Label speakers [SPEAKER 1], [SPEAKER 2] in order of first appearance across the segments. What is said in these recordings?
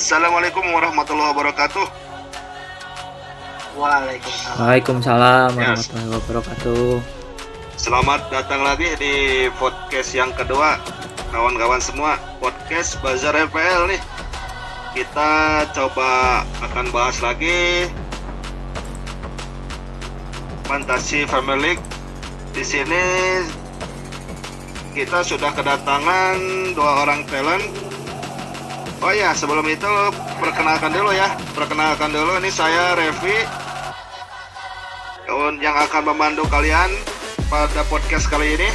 [SPEAKER 1] Assalamualaikum warahmatullahi wabarakatuh.
[SPEAKER 2] Waalaikumsalam.
[SPEAKER 3] Waalaikumsalam warahmatullahi wabarakatuh.
[SPEAKER 1] Selamat datang lagi di podcast yang kedua, kawan-kawan semua. Podcast Bazar FPL nih. Kita coba akan bahas lagi Fantasi Family League. Di sini kita sudah kedatangan dua orang talent. Oh ya, sebelum itu perkenalkan dulu ya. Perkenalkan dulu ini saya Revi yang akan memandu kalian pada podcast kali ini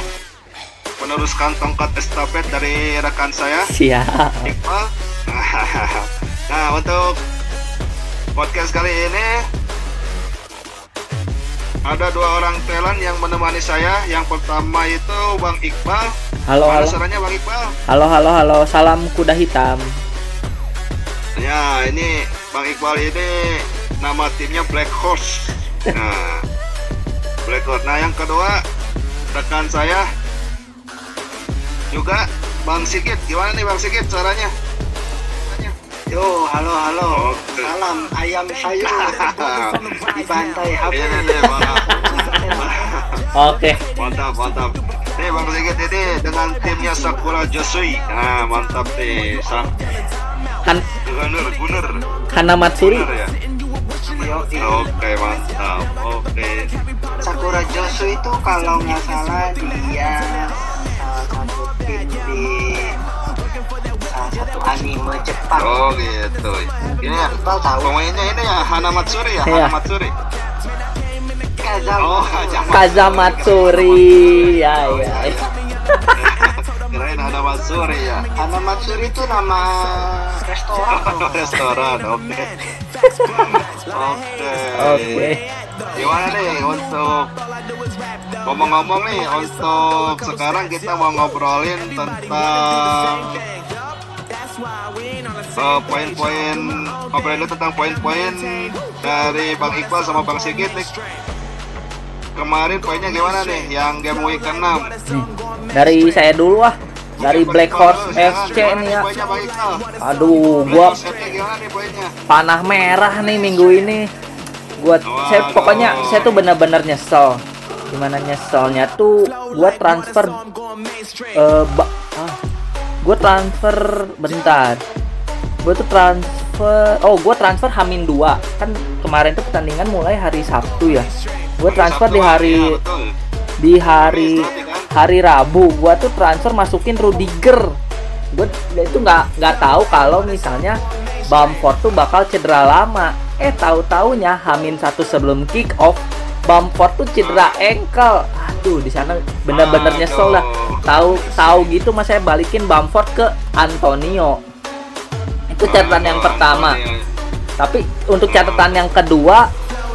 [SPEAKER 1] meneruskan tongkat estafet dari rekan saya
[SPEAKER 3] Siap.
[SPEAKER 1] Iqbal. nah untuk podcast kali ini ada dua orang talent yang menemani saya. Yang pertama itu Bang Iqbal.
[SPEAKER 3] Halo
[SPEAKER 1] Mana
[SPEAKER 3] halo.
[SPEAKER 1] suaranya Bang Iqbal?
[SPEAKER 3] Halo halo halo. Salam kuda hitam.
[SPEAKER 1] Ya ini Bang Iqbal ini nama timnya Black Horse. Nah, Black Horse. Nah yang kedua rekan saya juga Bang Sigit. Gimana nih Bang Sigit caranya?
[SPEAKER 2] Yo, halo halo.
[SPEAKER 1] Oke.
[SPEAKER 2] Salam ayam sayur dibantai HP.
[SPEAKER 1] Ini nih Bang.
[SPEAKER 3] Oke.
[SPEAKER 1] Mantap mantap. Nih Bang Sigit ini dengan timnya Sakura Josui. Nah mantap nih. Sang
[SPEAKER 3] Han
[SPEAKER 1] Gunur Gunur.
[SPEAKER 3] Hana Matsuri.
[SPEAKER 1] Gunur ya. Oke mantap. Oke.
[SPEAKER 2] Sakura Josu itu kalau nggak salah dia salah satu tim di salah satu anime Jepang.
[SPEAKER 1] Oh gitu. Ini ya pemainnya ini ya Hana Matsuri ya.
[SPEAKER 3] Iya.
[SPEAKER 1] Hana Matsuri.
[SPEAKER 2] Kazama.
[SPEAKER 1] Oh, Kazama.
[SPEAKER 3] Kazamatsuri. Ya ya.
[SPEAKER 1] Kirain Hana Matsuri ya.
[SPEAKER 2] Hana Matsuri itu nama restoran.
[SPEAKER 1] Oh, restoran. Oke. Oke.
[SPEAKER 3] Oke.
[SPEAKER 1] Gimana nih untuk ngomong-ngomong nih untuk sekarang kita mau ngobrolin tentang eh, poin-poin ngobrolin tentang poin-poin dari Bang Iqbal sama Bang Sigit nih. Kemarin poinnya gimana nih yang game week ke-6?
[SPEAKER 3] Nih, dari saya dulu ah. Dari Black Horse FC nih ya. Aduh, gua panah merah nih minggu ini. Gua saya pokoknya saya tuh bener-bener nyesel. Gimana nyeselnya tuh gua transfer eh ba- ah, gua transfer bentar. Gua tuh transfer oh gua transfer Hamin 2. Kan kemarin tuh pertandingan mulai hari Sabtu ya. Gua transfer di hari
[SPEAKER 1] iya, betul.
[SPEAKER 3] di hari
[SPEAKER 1] kan?
[SPEAKER 3] hari Rabu. Gua tuh transfer masukin Rudiger. Gue itu nggak nggak tahu kalau misalnya Bamford tuh bakal cedera lama. Eh tahu taunya Hamin satu sebelum kick off Bamford tuh cedera ankle. Aduh di sana bener-bener nyesel lah. Tahu tahu gitu mas. Saya balikin Bamford ke Antonio. Itu catatan yang pertama. Tapi untuk catatan yang kedua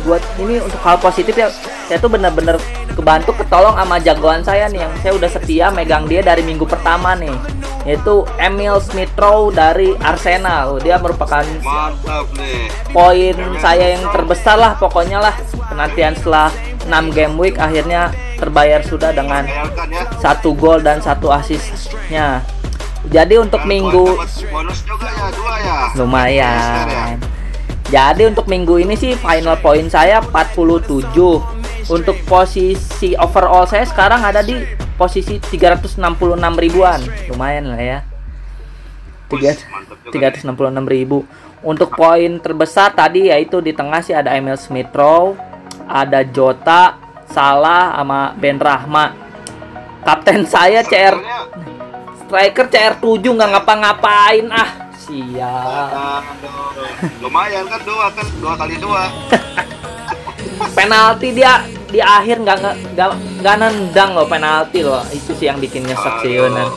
[SPEAKER 3] buat ini untuk hal positif ya. Saya tuh bener-bener kebantu ketolong sama jagoan saya nih yang saya udah setia megang dia dari minggu pertama nih. Yaitu Emil Smith Rowe dari Arsenal. Dia merupakan
[SPEAKER 1] Mantap nih.
[SPEAKER 3] poin saya yang terbesar lah pokoknya lah. Penantian setelah 6 game week akhirnya terbayar sudah dengan
[SPEAKER 1] ya.
[SPEAKER 3] satu gol dan satu asisnya jadi untuk minggu
[SPEAKER 1] dapat bonus juga ya dua ya.
[SPEAKER 3] lumayan jadi untuk minggu ini sih final point saya 47 untuk posisi overall saya sekarang ada di posisi 366 ribuan. Lumayan lah ya.
[SPEAKER 1] Wih,
[SPEAKER 3] Tiga-
[SPEAKER 1] mantap juga nih.
[SPEAKER 3] 366 ribu. Untuk poin terbesar tadi yaitu di tengah sih ada Emil Smith Rowe ada Jota Salah sama Ben Rahma. Kapten saya CR striker CR7 nggak ngapa-ngapain ah siap
[SPEAKER 1] lumayan kan dua kan dua kali dua.
[SPEAKER 3] penalti dia di akhir nggak nggak nggak nendang loh penalti loh itu sih yang bikin nyesek sih. Yonan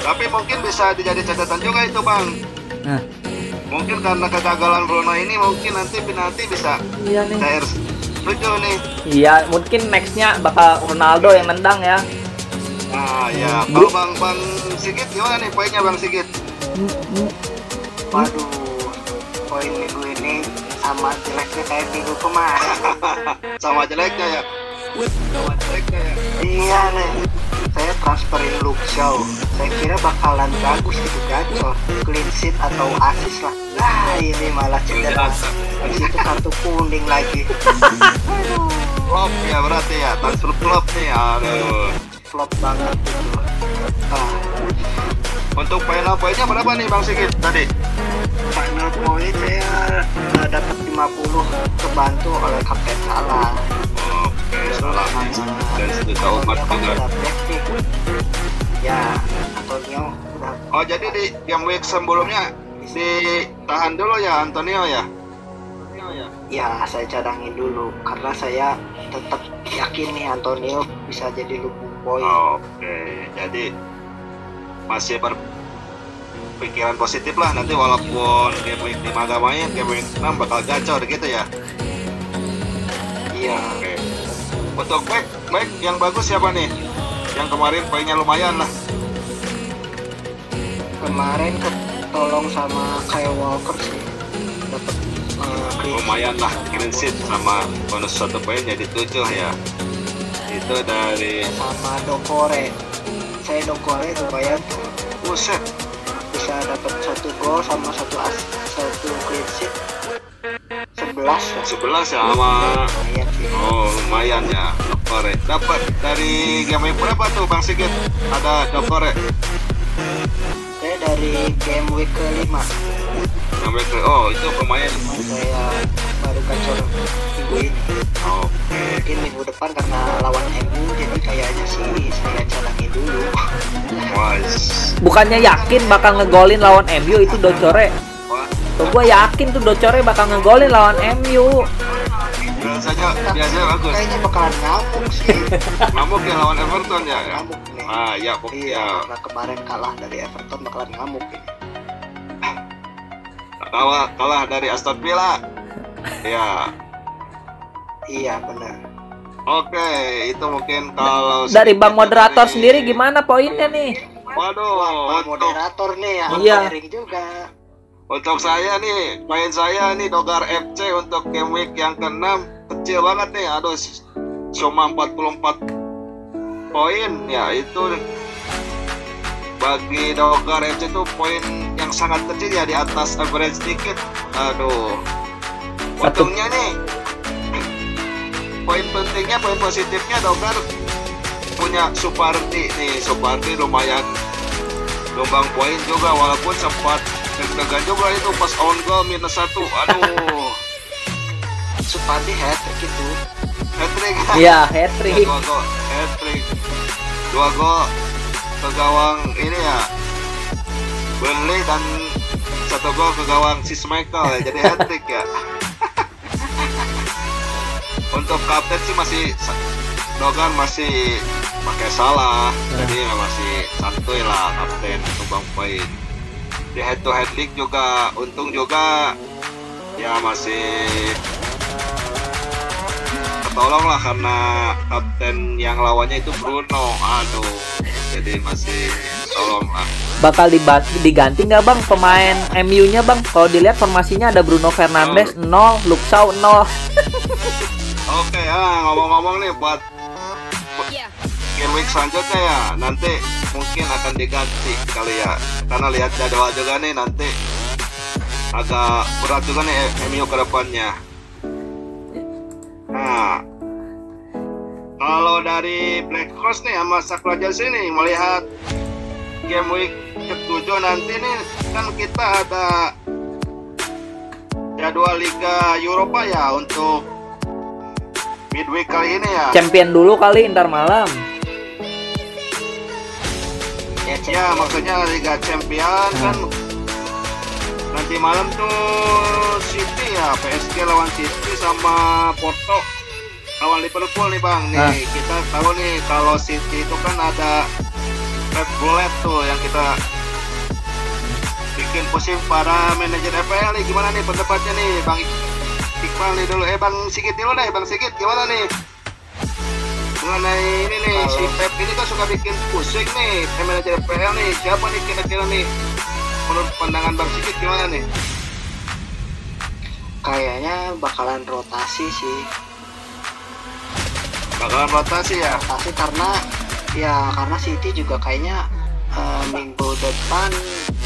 [SPEAKER 1] Tapi mungkin bisa dijadi catatan juga itu bang.
[SPEAKER 3] nah
[SPEAKER 1] Mungkin karena kegagalan Bruno ini mungkin nanti penalti bisa
[SPEAKER 3] iya nih
[SPEAKER 1] cair. Setuju nih.
[SPEAKER 3] iya mungkin nextnya bakal Ronaldo yang nendang ya
[SPEAKER 1] Nah ya, kalau bang bang Sigit gimana nih poinnya bang Sigit?
[SPEAKER 2] Waduh, poin minggu ini sama jeleknya kayak minggu kemarin.
[SPEAKER 1] Sama jeleknya ya. Sama jeleknya ya.
[SPEAKER 2] iya nih. saya transferin Luke Shaw saya kira bakalan bagus gitu gacor clean sheet atau assist lah nah ini malah cedera di situ kartu kuning lagi
[SPEAKER 1] Flop ya berarti ya, transfer flop nih. Aduh.
[SPEAKER 2] flop banget gitu ah,
[SPEAKER 1] Untuk final poinnya berapa nih Bang Sigit tadi?
[SPEAKER 2] final point saya uh, dapat 50 kebantu oleh Kapten Salah
[SPEAKER 1] Oke, salah. Dan sejuta umat
[SPEAKER 2] Antonio kan
[SPEAKER 1] juga.
[SPEAKER 2] udah back-kick. ya Antonio udah
[SPEAKER 1] Oh jadi di game week sebelumnya ditahan dulu ya Antonio ya? Antonio ya?
[SPEAKER 2] ya saya cadangin dulu karena saya tetap yakin nih Antonio bisa jadi lumbung poin
[SPEAKER 1] Oke, jadi masih berpikiran positif lah nanti walaupun game week 5 gak main, game week 6 bakal gacor gitu ya.
[SPEAKER 2] iya
[SPEAKER 1] Oke. Untuk back, back yang bagus siapa nih? Yang kemarin poinnya lumayan lah.
[SPEAKER 2] kemarin ketolong sama Kyle Walker sih dapat uh, clean
[SPEAKER 1] Lumayan lah clean sheet sama bonus satu poin jadi 7 ya. Itu dari
[SPEAKER 2] sama Dokore saya Dokore lumayan.
[SPEAKER 1] Buset,
[SPEAKER 2] bisa dapat satu gol sama satu as satu clean sheet. 11 lah
[SPEAKER 1] 11 ya sama
[SPEAKER 2] lumayan sih.
[SPEAKER 1] Oh lumayan ya Dokore Dapat dari game berapa tuh Bang Sigit? Ada Dokore
[SPEAKER 2] saya dari game week kelima.
[SPEAKER 1] Game week Oh itu lumayan
[SPEAKER 2] saya baru gacor ini
[SPEAKER 1] Oke.
[SPEAKER 2] Mungkin minggu depan karena lawan MU jadi kayaknya sih saya cadangin dulu.
[SPEAKER 3] Bukannya yakin bakal ngegolin lawan MU itu Docore.
[SPEAKER 1] Wah
[SPEAKER 3] Tuh gue yakin tuh Docore bakal ngegolin lawan MU.
[SPEAKER 1] biasanya biasanya bagus.
[SPEAKER 2] Kayaknya bakalan ngamuk sih.
[SPEAKER 1] Ngamuk ya lawan Everton ya, ya?
[SPEAKER 2] ngamuk nih
[SPEAKER 1] Ah ya pokoknya
[SPEAKER 2] iya karena kemarin kalah dari Everton bakalan ngamuk ini.
[SPEAKER 1] Kalah, kalah dari Aston Villa. Ya
[SPEAKER 2] iya benar
[SPEAKER 1] Oke itu mungkin kalau
[SPEAKER 3] Dari
[SPEAKER 1] sedikit
[SPEAKER 3] Bang moderator
[SPEAKER 1] dari-
[SPEAKER 3] sendiri gimana poinnya nih?
[SPEAKER 1] Waduh
[SPEAKER 2] Wah,
[SPEAKER 1] untuk
[SPEAKER 2] moderator nih ya
[SPEAKER 3] Iya.
[SPEAKER 2] juga
[SPEAKER 1] Untuk saya nih, main saya nih Dogar FC untuk game week yang ke-6 kecil banget nih. Aduh, cuma 44 poin ya itu bagi Dogar FC itu poin yang sangat kecil ya di atas average dikit. Aduh. Untungnya nih poin pentingnya, poin positifnya Dogar punya Supardi nih. Supardi lumayan lumbang poin juga walaupun sempat deg-degan juga itu pas on goal minus satu. Aduh.
[SPEAKER 2] Supandi hat trick itu.
[SPEAKER 1] Hat trick
[SPEAKER 3] Iya, hat trick.
[SPEAKER 1] dua gol hat trick dua gol ke gawang ini ya. Burnley dan satu gol ke gawang si Michael ya jadi hat trick ya untuk kapten sih masih Dogan masih pakai salah. Jadi ya masih santuy lah kapten. Tumbang poin. Di head to head league juga untung juga ya masih ketolong lah karena kapten yang lawannya itu Bruno. Aduh jadi masih tolong lah.
[SPEAKER 3] Bakal diganti nggak bang? Pemain MU-nya bang? Kalau dilihat formasinya ada Bruno Fernandes 0, Luxau 0.
[SPEAKER 1] Oke ah ngomong-ngomong nih buat game week selanjutnya ya nanti mungkin akan diganti kali ya. Karena lihat jadwal juga nih nanti agak berat juga nih MU ke depannya. Nah kalau dari Black Horse nih sama Sakura Jersey nih melihat game week ketujuh nanti nih kan kita ada jadwal Liga Eropa ya untuk midweek kali ini ya?
[SPEAKER 3] Champion dulu kali Inter malam.
[SPEAKER 2] ya
[SPEAKER 1] Ya maksudnya Liga Champion kan nanti malam tuh City ya PSG lawan City sama Porto. Lawan Liverpool nih bang. Nih
[SPEAKER 3] Ah.
[SPEAKER 1] kita tahu nih kalau City itu kan ada red bullet tuh yang kita bikin pusing para manajer FPL nih. Gimana nih pendapatnya nih bang Iqbal nih dulu. Eh bang Sigit dulu deh bang Sigit. Gimana nih? Mengenai ini nih si
[SPEAKER 2] Kalau-
[SPEAKER 1] Pep ini kan suka bikin pusing nih. Manajer FPL nih. Siapa nih kira-kira nih? Menurut pandangan bang Sigit gimana nih?
[SPEAKER 2] Kayaknya bakalan rotasi sih.
[SPEAKER 1] Bakalan rotasi ya?
[SPEAKER 2] Rotasi karena Ya karena City juga kayaknya eh, minggu depan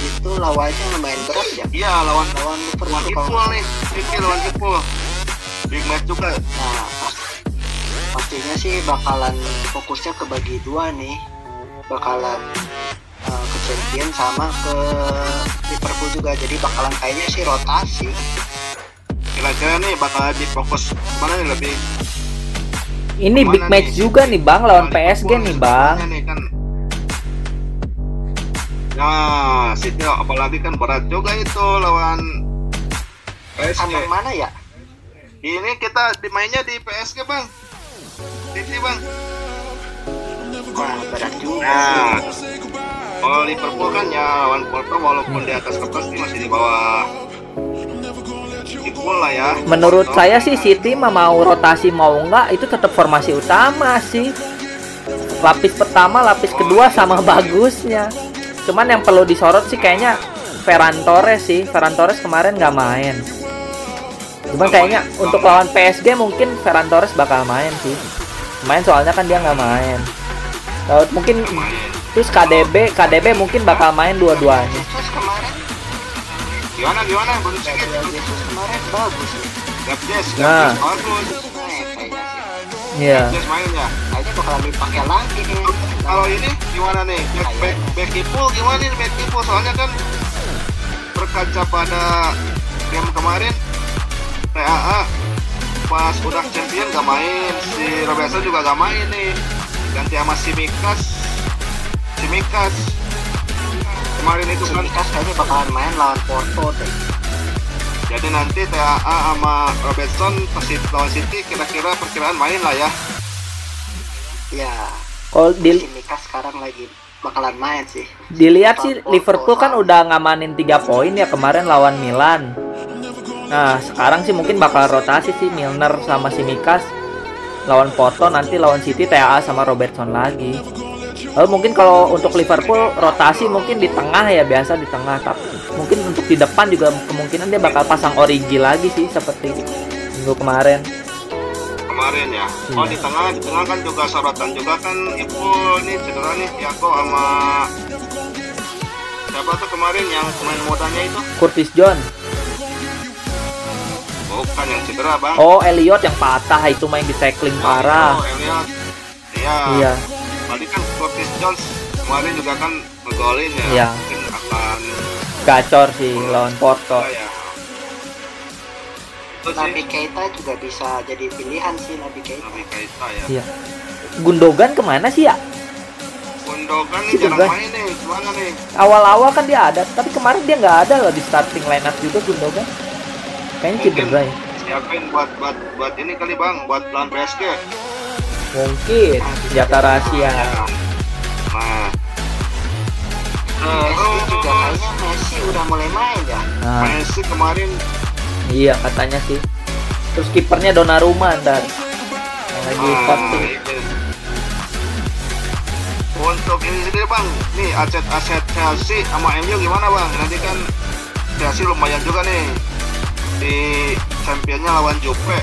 [SPEAKER 2] itu lawannya lumayan berat ya.
[SPEAKER 1] Iya lawan
[SPEAKER 2] Lawan Liverpool
[SPEAKER 1] lawan Liverpool nih. City lawan Liverpool. Big match juga.
[SPEAKER 2] Nah, pas- pastinya sih bakalan fokusnya ke bagi dua nih. Bakalan eh, ke champion sama ke Liverpool juga. Jadi bakalan kayaknya sih rotasi.
[SPEAKER 1] Kira-kira nih bakal difokus mana nih lebih
[SPEAKER 3] Ini
[SPEAKER 1] Ke mana
[SPEAKER 3] big match
[SPEAKER 1] nih?
[SPEAKER 3] juga nih bang lawan PSG nih bang.
[SPEAKER 1] nih kan. Nah, City apalagi kan berat juga itu lawan PSG.
[SPEAKER 2] Kandang mana ya?
[SPEAKER 1] Ini kita dimainnya di PSG bang. City bang.
[SPEAKER 2] Wah, berat juga.
[SPEAKER 1] Nah, kalau Liverpool kan ya lawan Porto walaupun di atas kertas ini masih di bawah Liverpool lah ya.
[SPEAKER 3] Menurut
[SPEAKER 1] Porto.
[SPEAKER 3] saya sih City mah mau rotasi mau enggak itu tetap formasi utama sih. Lapis pertama, lapis kedua sama bagusnya. Cuman yang perlu disorot sih kayaknya Ferran Torres sih. Ferran Torres kemarin nggak main. Cuman kayaknya untuk lawan PSG mungkin Ferran Torres bakal main sih. Main soalnya kan dia nggak main. Lalu mungkin terus KDB, KDB mungkin bakal main dua-duanya.
[SPEAKER 1] Gimana gimana baru
[SPEAKER 3] Iya.
[SPEAKER 1] Gapjes mainnya.
[SPEAKER 2] Kayaknya bakalan dipakai lagi nih.
[SPEAKER 1] Kalau ini gimana nih? Back back back Kipul gimana nih back Kipul? Soalnya kan berkaca pada game kemarin TAA pas udah champion gak main si Robertson juga gak main nih ganti sama si Mikas si Mikas kemarin itu kan
[SPEAKER 2] Simikas kayaknya bakalan main lawan Porto deh.
[SPEAKER 1] Jadi nanti TAA sama Robertson pasti lawan City kira-kira perkiraan main lah ya
[SPEAKER 2] Ya,
[SPEAKER 3] Kalau di,
[SPEAKER 2] Simikas sekarang lagi bakalan main sih.
[SPEAKER 3] dilihat sih Liverpool kan udah ngamanin 3 poin ya kemarin lawan Milan. Nah, sekarang sih mungkin bakal rotasi sih Milner sama Simikas lawan Porto nanti lawan City TAA sama Robertson lagi. Lalu mungkin kalau untuk Liverpool rotasi mungkin di tengah ya biasa di tengah tapi mungkin untuk di depan juga kemungkinan dia bakal pasang Origi lagi sih seperti minggu kemarin.
[SPEAKER 1] kemarin ya oh
[SPEAKER 3] Iya.
[SPEAKER 1] di tengah di tengah kan juga sorotan juga kan Ibu nih cedera nih Tiago sama siapa tuh kemarin yang pemain mudanya itu
[SPEAKER 3] Curtis John.
[SPEAKER 1] bukan yang cedera bang
[SPEAKER 3] Oh, Elliot yang patah itu main di tackling parah.
[SPEAKER 1] Oh, Elliot. Iya.
[SPEAKER 3] Iya.
[SPEAKER 1] Tadi kan Curtis Jones kemarin juga kan ngegolin ya.
[SPEAKER 3] Iya.
[SPEAKER 1] Mungkin akan
[SPEAKER 3] Gacor sih lawan Porto.
[SPEAKER 1] ya.
[SPEAKER 2] Nabi Keita juga bisa jadi pilihan sih Nabi Keita.
[SPEAKER 1] Nabi Keita ya.
[SPEAKER 3] Iya. Gundogan ke mana sih ya?
[SPEAKER 1] Gundogan nih jarang main nih. Gimana nih?
[SPEAKER 3] Awal-awal kan dia ada, tapi kemarin dia nggak ada loh di starting lineup juga Gundogan. Kayaknya cedera ya.
[SPEAKER 1] siapin buat buat buat ini kali bang, buat lawan PSG.
[SPEAKER 3] Mungkin senjata rahasia.
[SPEAKER 1] Ya. Nah.
[SPEAKER 2] Messi juga kayaknya Messi udah mulai main ya.
[SPEAKER 3] Nah,
[SPEAKER 1] Messi kemarin
[SPEAKER 3] iya katanya sih. Terus kipernya Donnarumma ntar. Yang lagi
[SPEAKER 1] ah,
[SPEAKER 3] hot tuh.
[SPEAKER 1] Untuk ini sendiri bang, nih aset-aset Chelsea sama MU gimana bang? Nanti kan Chelsea lumayan juga nih di championnya lawan Juve.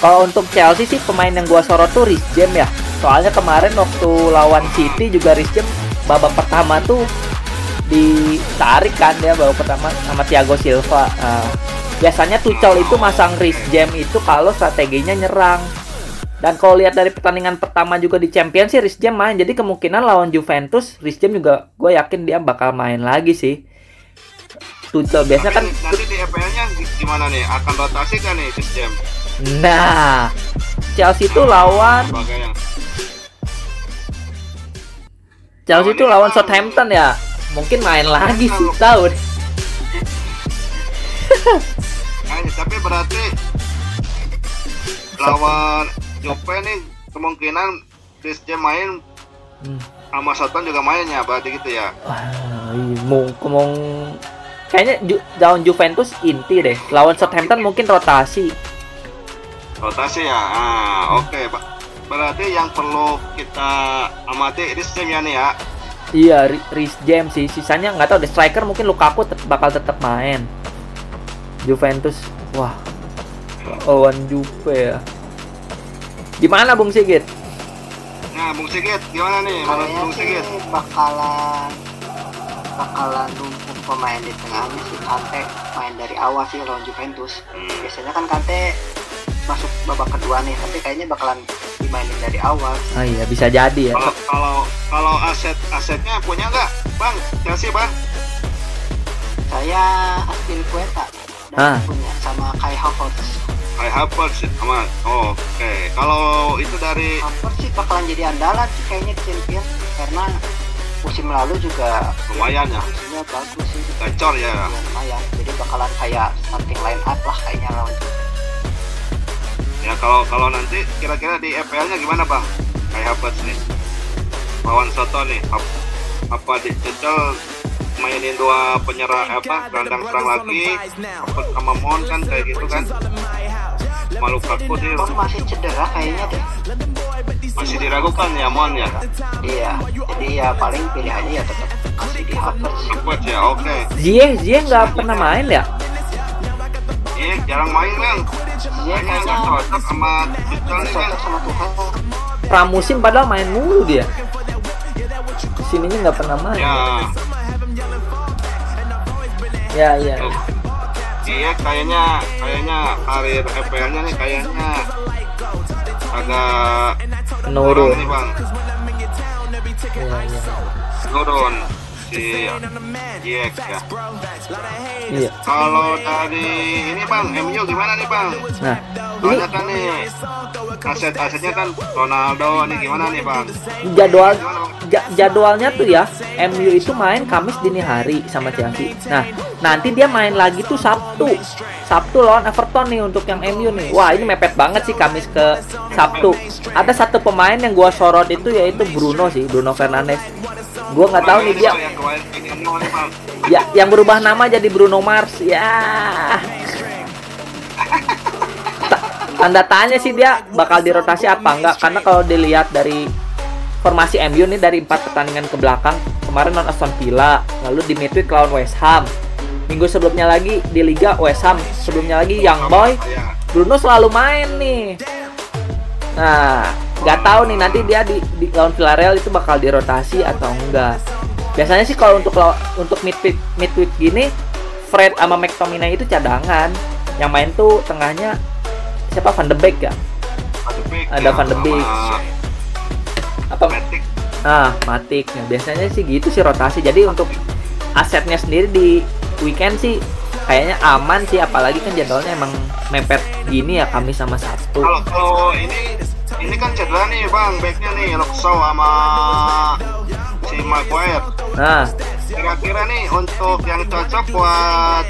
[SPEAKER 3] Kalau untuk Chelsea sih pemain yang gua sorot tuh Rhys James ya. Soalnya kemarin waktu lawan City juga Rhys James babak pertama tuh ditarik kan dia babak pertama sama Thiago Silva. Nah, biasanya Tuchel itu masang Rhys James itu kalau strateginya nyerang. Dan kalau lihat dari pertandingan pertama juga di Champions sih Rhys James main. Jadi kemungkinan lawan Juventus Rhys James juga gue yakin dia bakal main lagi sih. Tuchel biasanya kan
[SPEAKER 1] nanti di EPL-nya gimana nih? Akan rotasi kan nih sistem?
[SPEAKER 3] nah Chelsea itu lawan Chelsea itu lawan Southampton ya. Mungkin main lagi sih tahu.
[SPEAKER 1] Kayaknya, tapi berarti lawan Juve nih kemungkinan Chris James main
[SPEAKER 3] Hmm.
[SPEAKER 1] sama Soton juga mainnya berarti gitu ya.
[SPEAKER 3] Wah, iya, mau kemong kayaknya Ju, lawan Juventus inti deh. Lawan Southampton mungkin rotasi.
[SPEAKER 1] Rotasi ya. Ah, oke, Pak. Berarti yang perlu kita amati Chris James ya nih ya.
[SPEAKER 3] Iya, Ri- Rhys James sih. Sisanya nggak tahu deh. Striker mungkin Lukaku tet- bakal tetap main. Juventus, wah, lawan Juve ya. Gimana Bung Sigit?
[SPEAKER 1] Nah, Bung Sigit, gimana nih menurut
[SPEAKER 2] Kayaknya
[SPEAKER 1] Bung Sigit?
[SPEAKER 2] bakalan bakalan numpuk pemain di tengahnya sih Kante main dari awal sih lawan Juventus.
[SPEAKER 1] Hmm.
[SPEAKER 2] Biasanya kan Kante masuk babak kedua nih, tapi kayaknya bakalan dimainin dari awal.
[SPEAKER 3] Ah iya bisa jadi ya.
[SPEAKER 1] Kalau kalau kalau aset asetnya punya nggak, Bang? Chelsea, Bang?
[SPEAKER 2] Saya Aspilicueta dan
[SPEAKER 3] Ah.
[SPEAKER 2] punya sama Kai Havertz.
[SPEAKER 1] Kai Havertz sama oh, oke. Kalau itu dari
[SPEAKER 2] Havertz sih bakalan jadi andalan sih kayaknya di Champions karena musim lalu juga
[SPEAKER 1] lumayan ya,
[SPEAKER 2] musimnya bagus sih.
[SPEAKER 1] gacor ya.
[SPEAKER 2] Ya, lumayan. Jadi bakalan kayak starting line up lah kayaknya lawan
[SPEAKER 1] Ya kalau kalau nanti kira-kira di FPL-nya gimana, Bang? Kai Havertz nih. Lawan Soto nih. Ap- Apa dicecel mainin dua penyerang apa gelandang serang lagi sama Mon kan kayak gitu kan malu kaku dia
[SPEAKER 2] Mon masih cedera kayaknya deh.
[SPEAKER 1] masih diragukan ya Mon ya
[SPEAKER 2] Iya, jadi ya paling pilihannya ya tetap masih di Havertz.
[SPEAKER 1] Havertz ya oke
[SPEAKER 3] Ziyeh Ziyeh nggak pernah main ya?
[SPEAKER 1] Iya jarang main kan
[SPEAKER 2] Iya
[SPEAKER 1] kayaknya
[SPEAKER 2] kayaknya
[SPEAKER 1] nggak cocok sama Tuchel nih kan.
[SPEAKER 3] Pramusim padahal main mulu dia. Sininya nggak pernah main.
[SPEAKER 1] ya
[SPEAKER 3] Ya iya.
[SPEAKER 1] iya kayaknya kayaknya karir FPL-nya nih kayaknya agak
[SPEAKER 3] Menurun.
[SPEAKER 1] nih bang
[SPEAKER 3] Iya iya.
[SPEAKER 1] turun si Ziyech ya
[SPEAKER 3] Iya.
[SPEAKER 1] kalau dari ini bang MU gimana nih bang
[SPEAKER 3] Nah ini
[SPEAKER 1] banyak kan nih aset-asetnya kan Ronaldo nih gimana nih bang
[SPEAKER 3] jadwal
[SPEAKER 1] gimana bang
[SPEAKER 3] ja- jadwalnya tuh ya MU itu main Kamis dini hari sama Chelsea. Nah, nanti dia main lagi tuh Sabtu. Sabtu lawan Everton nih untuk yang MU nih. Wah, ini mepet banget sih Kamis ke Sabtu. Ada satu pemain yang gua sorot itu yaitu Bruno sih, Bruno Fernandes. Gua nggak tahu nih dia ya yang berubah nama jadi Bruno Mars. Ya. Ta- Tanda tanya sih dia bakal dirotasi apa enggak karena kalau dilihat dari formasi MU nih dari empat pertandingan ke belakang kemarin lawan Aston Villa lalu di midweek lawan West Ham. Minggu sebelumnya lagi di Liga West Ham. Sebelumnya lagi Young Boy.
[SPEAKER 1] Ya
[SPEAKER 3] Bruno selalu main nih. Nah nggak tahu nih nanti dia di, di lawan Villarreal itu bakal dirotasi atau enggak biasanya sih kalau untuk untuk midweek midweek gini Fred sama McTominay itu cadangan yang main tuh tengahnya siapa Van de Beek ya
[SPEAKER 1] Van de Beek
[SPEAKER 3] Ada
[SPEAKER 1] ya,
[SPEAKER 3] Van de Beek. apa
[SPEAKER 1] Matic
[SPEAKER 3] Ah, Matic. Nah, biasanya sih gitu sih rotasi. Jadi untuk asetnya sendiri di weekend sih kayaknya aman sih apalagi kan jadwalnya emang mepet gini ya Kamis sama Sabtu.
[SPEAKER 1] kalau kalau ini ini kan cedera nih bang backnya nih Luxo sama si Maguire.
[SPEAKER 3] Nah,
[SPEAKER 1] kira-kira nih untuk yang cocok buat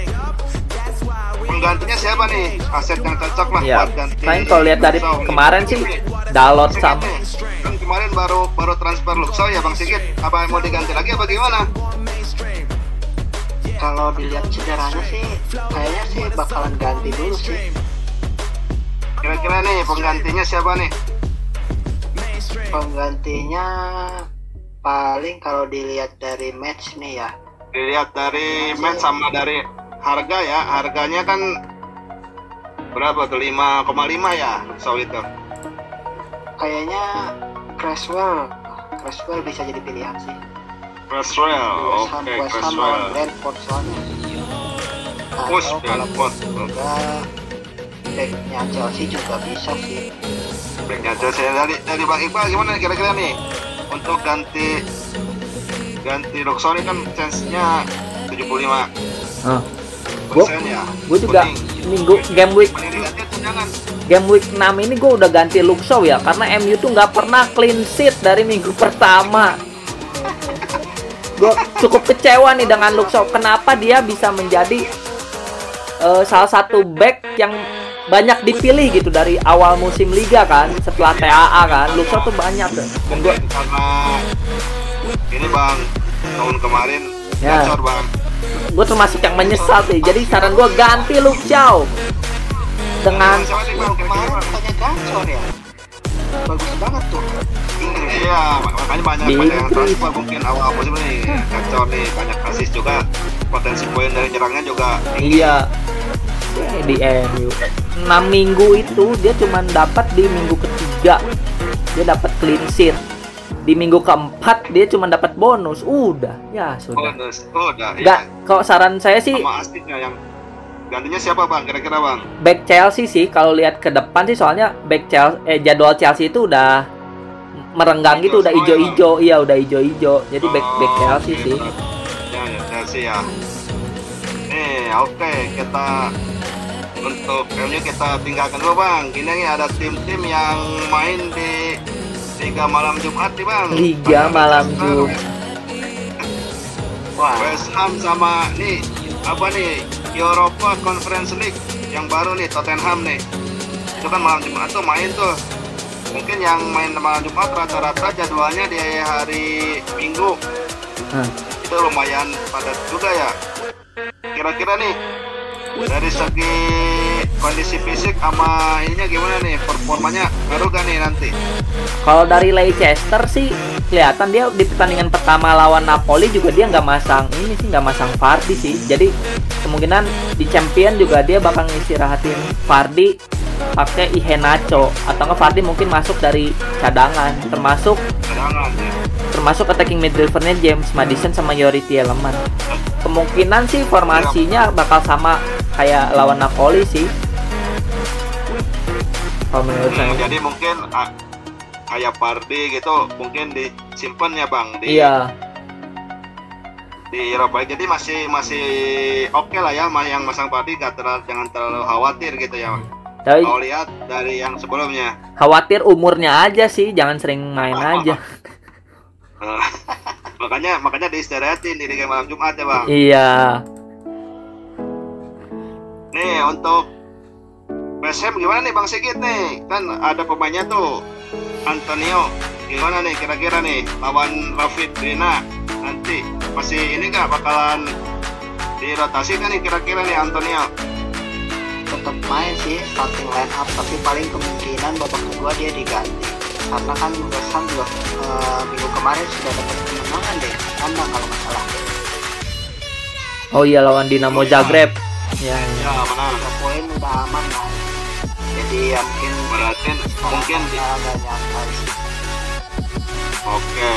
[SPEAKER 1] penggantinya siapa nih? Aset yang cocok lah
[SPEAKER 3] ya
[SPEAKER 1] buat ganti
[SPEAKER 3] paling kalau lihat dari
[SPEAKER 1] Luxo.
[SPEAKER 3] kemarin sih Dalot sama
[SPEAKER 1] kan kemarin baru baru transfer Luxo ya bang Sigit apa mau diganti lagi apa gimana
[SPEAKER 2] Kalau dilihat cederanya sih, kayaknya sih bakalan ganti dulu sih.
[SPEAKER 1] kira-kira nih penggantinya siapa nih?
[SPEAKER 2] Penggantinya paling kalau dilihat dari match nih ya,
[SPEAKER 1] dilihat dari match sama dari harga ya. Harganya kan berapa tuh? 5,5 ya Luxo itu.
[SPEAKER 2] Kayaknya Creswell, Creswell bisa jadi pilihan sih.
[SPEAKER 1] Creswell oke Creswell
[SPEAKER 2] lawan Brentford soalnya. Atau
[SPEAKER 1] Brentford
[SPEAKER 2] juga backnya Chelsea juga bisa sih.
[SPEAKER 1] backnya Chelsea. Dari dari Bang Iqbal gimana kira-kira nih? Untuk ganti ganti ini kan chance-nya 75
[SPEAKER 3] Ah,
[SPEAKER 1] persen ya?
[SPEAKER 3] gue juga
[SPEAKER 1] Kuning.
[SPEAKER 3] minggu game week game week 6 ini gue udah ganti Luxo ya. Karena MU tuh nggak pernah clean sheet dari minggu pertama. Gue cukup kecewa nih dengan Luxo. Kenapa dia bisa menjadi eh, salah satu back yang banyak dipilih gitu dari awal musim liga kan setelah TAA kan Luxo tuh banyak tuh. Dan
[SPEAKER 1] mungkin karena ini bang tahun kemarin
[SPEAKER 3] Ya.
[SPEAKER 1] gacor bang
[SPEAKER 3] gue termasuk yang menyesal sih. Jadi saran gue ganti Luxo dengan
[SPEAKER 2] Bagus banget tuh. Inggris.
[SPEAKER 1] Iya, makanya banyak
[SPEAKER 3] Di
[SPEAKER 1] banyak yang transfer mungkin awal musim ini gacor nih banyak asis juga potensi poin dari nyerangnya juga
[SPEAKER 3] Iya. Eh, Di MU. 6 minggu itu dia cuma dapat di minggu ketiga. Dia dapat clean sheet. di minggu keempat dia cuma dapat bonus udah ya sudah
[SPEAKER 1] bonus udah
[SPEAKER 3] nggak
[SPEAKER 1] iya.
[SPEAKER 3] kalau saran saya sih
[SPEAKER 1] sama aslinya yang gantinya siapa bang? Kira-kira bang?
[SPEAKER 3] Back Chelsea sih kalau lihat ke depan sih soalnya back Chelsea eh, jadwal Chelsea itu udah merenggang
[SPEAKER 1] Hijau
[SPEAKER 3] gitu udah
[SPEAKER 1] semua ya,
[SPEAKER 3] ijo-ijo iya udah ijo-ijo. Jadi back back
[SPEAKER 1] Oh,
[SPEAKER 3] Chelsea
[SPEAKER 1] gitu.
[SPEAKER 3] sih.
[SPEAKER 1] Ya ya Chelsea ya. Nih oke kita untuk MU kita tinggalkan dulu bang. Ini ada tim-tim yang main di Liga malam Jumat nih bang.
[SPEAKER 3] Liga malam Jumat.
[SPEAKER 2] Wah,
[SPEAKER 1] West Ham sama nih apa nih? Europa Conference League. Yang baru nih Tottenham nih. Itu kan malam Jumat tuh main tuh. Mungkin yang main malam Jumat rata-rata jadwalnya di hari Minggu.
[SPEAKER 3] Hah.
[SPEAKER 1] itu lumayan padat juga ya. Kira-kira nih dari segi kondisi fisik sama ininya gimana nih performanya ngaruh gak nih nanti
[SPEAKER 3] Kalau dari Leicester sih kelihatan dia di pertandingan pertama lawan Napoli juga dia nggak masang ini sih nggak masang Vardy sih. Jadi kemungkinan di Champion juga dia bakal ngistirahatin Vardy pakai Iheanacho atau nggak Vardy mungkin masuk dari cadangan termasuk
[SPEAKER 1] cadangan ya
[SPEAKER 3] termasuk attacking midfieldernya James Madison sama Yori Tielemans. Kemungkinan sih formasinya bakal sama kayak lawan Napoli sih. Kalau menurut
[SPEAKER 1] Hmm,
[SPEAKER 3] saya.
[SPEAKER 1] jadi mungkin kayak Pardi gitu mungkin disimpan ya bang di
[SPEAKER 3] Iya.
[SPEAKER 1] di Eropa jadi masih masih oke lah ya yang masang Pardi gak terlalu jangan terlalu khawatir gitu ya
[SPEAKER 3] Tapi
[SPEAKER 1] kalau lihat dari yang sebelumnya
[SPEAKER 3] khawatir umurnya aja sih, jangan sering main aja.
[SPEAKER 1] Eh, makanya makanya diistirahatin di malam Jumat ya bang
[SPEAKER 3] Iya.
[SPEAKER 1] nih untuk West Ham gimana nih bang Sigit nih? Kan ada pemainnya tuh. Antonio gimana nih kira-kira nih lawan Rafid Rina? Nanti masih ini gak bakalan dirotasi kan nih kira-kira nih Antonio?
[SPEAKER 2] Tetap main sih starting line up tapi paling kemungkinan babak kedua dia diganti. Karena kan West Ham juga eh, minggu kemarin sudah dapat kemenangan deh kandang kalau nggak salah.
[SPEAKER 3] Oh iya lawan Dinamo Zagreb. Ya, ya.
[SPEAKER 1] ya menang
[SPEAKER 2] poin udah aman lah jadi ya mungkin
[SPEAKER 1] berarti mungkin
[SPEAKER 2] sih
[SPEAKER 1] oke.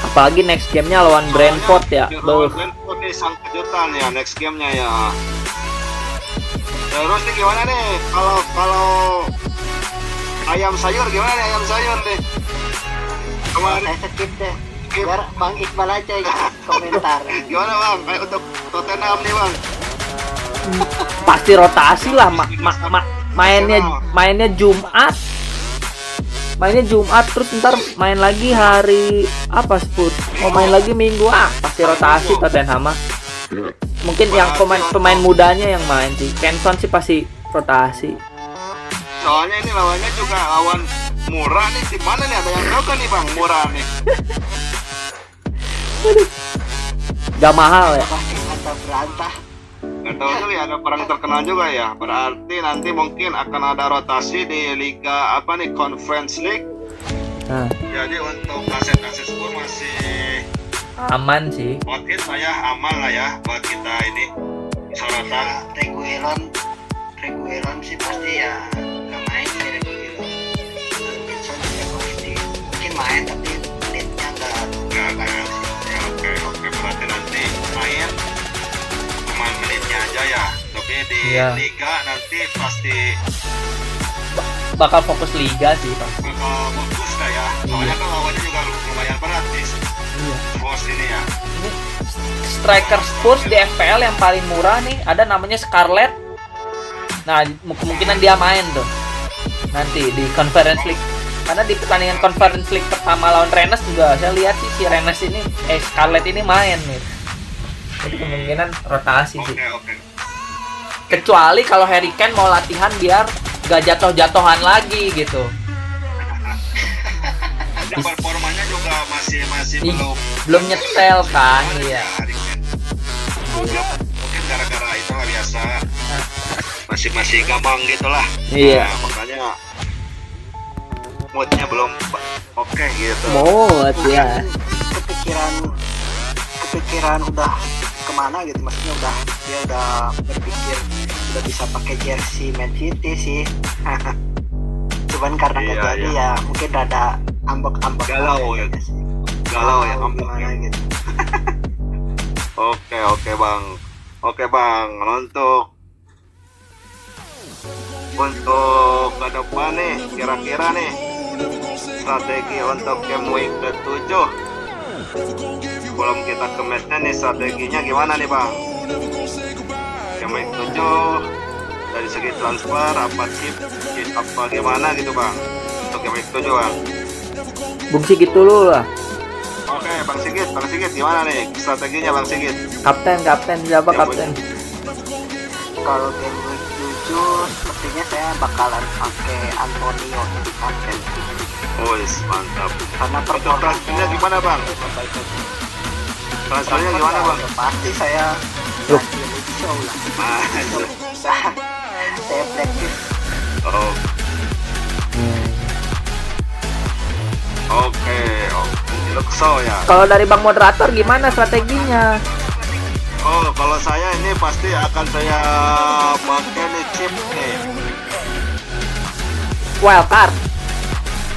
[SPEAKER 3] Apalagi next gamenya lawan Brentford ya. Beuh.
[SPEAKER 1] lawan Brentford nih sang kejutan ya next gamenya ya. Terus nih gimana nih? Kalau kalau ayam sayur gimana nih ayam sayur nih? Kemarin
[SPEAKER 2] saya skip deh.
[SPEAKER 1] Skip.
[SPEAKER 2] biar Bang Iqbal aja yang komentar.
[SPEAKER 1] Gimana bang? Kayak untuk Tottenham nih bang.
[SPEAKER 3] Pasti rotasi lah ma- ma- ma- mainnya mainnya Jumat. Mainnya Jumat terus ntar main lagi hari apa Spurs? Mau main lagi Minggu ah pasti rotasi Tottenham mah. Mungkin yang pemain pemain mudanya yang main sih. Kenson sih pasti rotasi.
[SPEAKER 1] soalnya ini lawannya juga lawan murah nih di mana nih ada yang tahu kan nih bang murah nih
[SPEAKER 3] Gak mahal ya.
[SPEAKER 2] berantah
[SPEAKER 1] nggak tahu tuh ya ada perang terkenal juga ya berarti nanti mungkin akan ada rotasi di liga apa nih conference league
[SPEAKER 3] Nah,
[SPEAKER 1] jadi untuk aset-aset Spurs masih
[SPEAKER 3] aman sih.
[SPEAKER 1] Buat it lah ya, aman lah ya buat kita ini sorotan.
[SPEAKER 2] ya Reguilon Reguilon sih pasti ya nggak main sih Reguilon Robinson juga pasti mungkin main tapi menitnya nggak
[SPEAKER 1] Enggak, enggak. Ya, oke, oke. Berarti ya. Tapi di
[SPEAKER 3] Iya.
[SPEAKER 1] liga nanti pasti
[SPEAKER 3] Bakal fokus liga sih, Pak.
[SPEAKER 1] bakal bagus lah ya. Soalnya kan lawannya juga lumayan berat
[SPEAKER 3] Iya.
[SPEAKER 1] Spurs ini ya.
[SPEAKER 3] Ini striker Spurs di FPL yang paling murah nih ada namanya Scarlett. Nah, mu- kemungkinan dia main tuh nanti di Conference League. Karena di pertandingan Conference League pertama lawan Rennes juga saya lihat sih si Rennes ini eh Scarlett ini main nih. Jadi kemungkinan rotasi sih.
[SPEAKER 1] Oke, oke.
[SPEAKER 3] Kecuali kalau Harry Kane mau latihan biar gak jatuh-jatuhan lagi gitu.
[SPEAKER 1] Dan performanya juga masih masih
[SPEAKER 3] Ih,
[SPEAKER 1] belum
[SPEAKER 3] belum nyetel kan, iya.
[SPEAKER 1] Hari ini. Mungkin gara-gara itu lah biasa masih masih gampang gitulah.
[SPEAKER 3] Iya.
[SPEAKER 1] Nah, makanya moodnya belum oke gitu.
[SPEAKER 3] Mood ya.
[SPEAKER 2] kepikiran kepikiran udah ke mana gitu maksudnya udah dia udah berpikir udah bisa pakai jersey Man City sih cuman karena
[SPEAKER 1] Iya,
[SPEAKER 2] jadi
[SPEAKER 1] iya.
[SPEAKER 2] ya mungkin rada ambek-ambek
[SPEAKER 1] Galau ya.
[SPEAKER 2] sih.
[SPEAKER 1] galau ya
[SPEAKER 2] gimana
[SPEAKER 1] ya.
[SPEAKER 2] gitu
[SPEAKER 1] Oke oke bang, oke bang untuk untuk ke depan nih kira-kira nih strategi untuk game week ke-7 sebelum kita ke matchnya nih strateginya gimana nih bang? Week 7 dari segi transfer apa chip, chip apa gimana gitu bang untuk week 7 bang?
[SPEAKER 3] Bung Sigit dulu lah.
[SPEAKER 1] Oke bang Sigit, bang Sigit gimana nih strateginya bang Sigit?
[SPEAKER 3] Kapten, kapten siapa kapten?
[SPEAKER 2] kalau game week 7 sepertinya saya bakalan pakai Antonio di kapten
[SPEAKER 1] Wis mantap.
[SPEAKER 2] karena
[SPEAKER 1] transfernya gimana bang? Transfernya gimana bang?
[SPEAKER 2] Pasti saya
[SPEAKER 3] Loh.
[SPEAKER 2] show lah saya practice
[SPEAKER 1] Oh, oke, oh, Luxo ya.
[SPEAKER 3] Kalau dari Bang moderator gimana strateginya?
[SPEAKER 1] Oh, kalau saya ini pasti akan saya pakai nih chip nih.
[SPEAKER 3] Wildcard.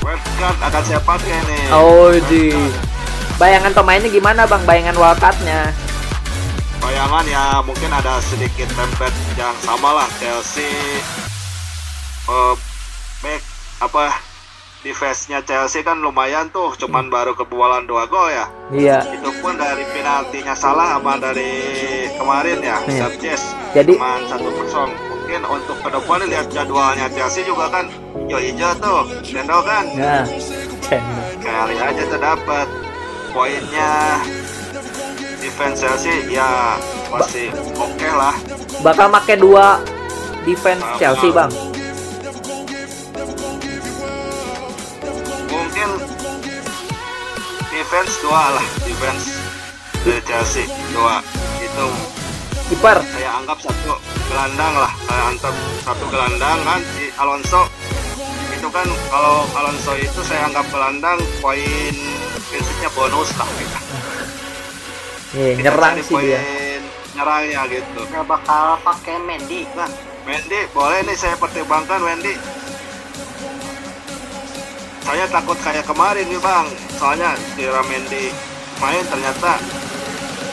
[SPEAKER 1] Wildcard akan saya pakai nih.
[SPEAKER 3] Oh di. Bayangan pemainnya gimana Bang? Bayangan wildcardnya?
[SPEAKER 1] Bayangan ya mungkin ada sedikit template yang sama lah Chelsea. eh back apa defense-nya Chelsea kan lumayan tuh, cuman baru kebobolan dua gol ya.
[SPEAKER 3] Iya.
[SPEAKER 1] itu pun dari penaltinya salah sama dari kemarin ya
[SPEAKER 3] Iya.
[SPEAKER 1] Sanchez
[SPEAKER 3] Jadi-
[SPEAKER 1] cuma satu kosong mungkin untuk ke depan lihat jadwalnya Chelsea juga kan hijau-hijau tuh Lendo kan
[SPEAKER 3] Nah.
[SPEAKER 1] kali aja terdapat poinnya. Defense Chelsea ya masih oke lah.
[SPEAKER 3] Bakal make dua defense Chelsea Bang.
[SPEAKER 1] mungkin defense dua lah defense dari Chelsea dua. Itu
[SPEAKER 3] Kiper.
[SPEAKER 1] saya anggap satu gelandang lah saya anggap satu gelandang kan si Alonso kan kalau Alonso itu saya anggap gelandang poin prinsipnya bonus lah gitu.
[SPEAKER 3] Iya,
[SPEAKER 1] Kita
[SPEAKER 3] nyerang
[SPEAKER 1] cari
[SPEAKER 3] sih dia.
[SPEAKER 1] poin nyerangnya gitu
[SPEAKER 2] nggak bakal pakai Mendy bang
[SPEAKER 1] Wendy boleh nih saya pertimbangkan Wendy saya takut kayak kemarin nih bang soalnya kira Mendy main ternyata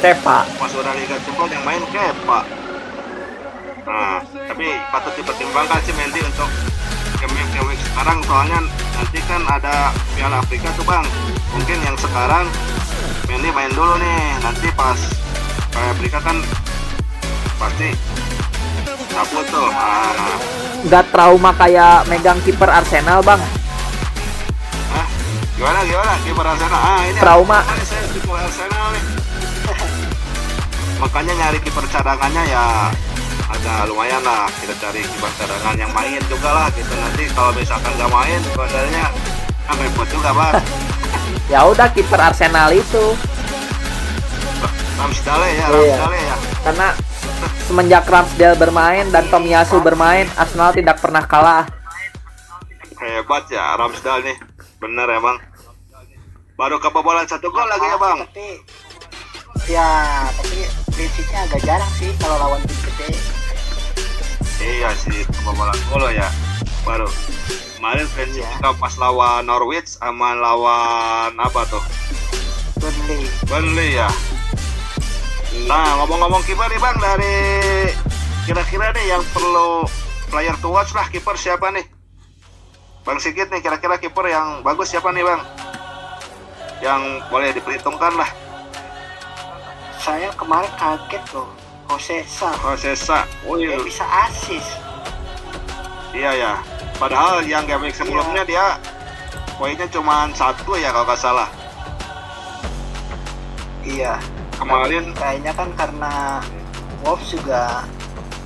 [SPEAKER 3] Tepa.
[SPEAKER 1] pas udah Liga Jepang yang main Kepa nah tapi patut dipertimbangkan sih Mendy untuk game week game week sekarang soalnya nanti kan ada Piala Afrika tuh bang. Mungkin yang sekarang Mendy main dulu nih. Nanti pas Piala Afrika kan pasti cabut tuh. Ah,
[SPEAKER 3] Nggak trauma kayak megang kiper Arsenal Bang.
[SPEAKER 1] gimana gimana? Kiper Arsenal? Ah ini
[SPEAKER 3] Trauma.
[SPEAKER 1] ini saya kiper Arsenal nih. Makanya nyari kiper cadangannya ya agak lumayan lah kita cari kiper cadangan yang main juga lah gitu. Nanti kalau misalkan nggak main sebenarnya kan repot juga bang
[SPEAKER 3] Ya udah kiper Arsenal itu.
[SPEAKER 1] Ramsdale ya
[SPEAKER 3] Iya.
[SPEAKER 1] Ramsdale ya.
[SPEAKER 3] Karena semenjak Ramsdale bermain dan Tomiyasu bermain, Arsenal tidak pernah kalah.
[SPEAKER 1] hebat ya Ramsdale nih. Bener emang baru kebobolan satu gol lagi ya bang.
[SPEAKER 2] Tapi ya tapi prinsipnya agak jarang sih kalau lawan tim gede
[SPEAKER 1] iya sih kebobolan gol ya baru kemarin prinsip
[SPEAKER 2] Iya.
[SPEAKER 1] juga pas lawan Norwich sama lawan apa tuh
[SPEAKER 2] Burnley
[SPEAKER 1] Burnley ya
[SPEAKER 2] Iya.
[SPEAKER 1] Nah, ngomong-ngomong kiper nih Bang dari kira-kira nih yang perlu player to watch lah kiper siapa nih? Bang Sigit nih kira-kira kiper yang bagus siapa nih Bang? Yang boleh diperhitungkan lah.
[SPEAKER 2] saya kemarin kaget loh Jose Sa
[SPEAKER 1] Oh. Oh,
[SPEAKER 2] dia
[SPEAKER 1] iya.
[SPEAKER 2] bisa asis
[SPEAKER 1] iya ya. Padahal yang game week sebelumnya dia poinnya cuma satu ya kalau nggak salah.
[SPEAKER 2] iya
[SPEAKER 1] Kemarin
[SPEAKER 2] kayaknya kan karena Wolves juga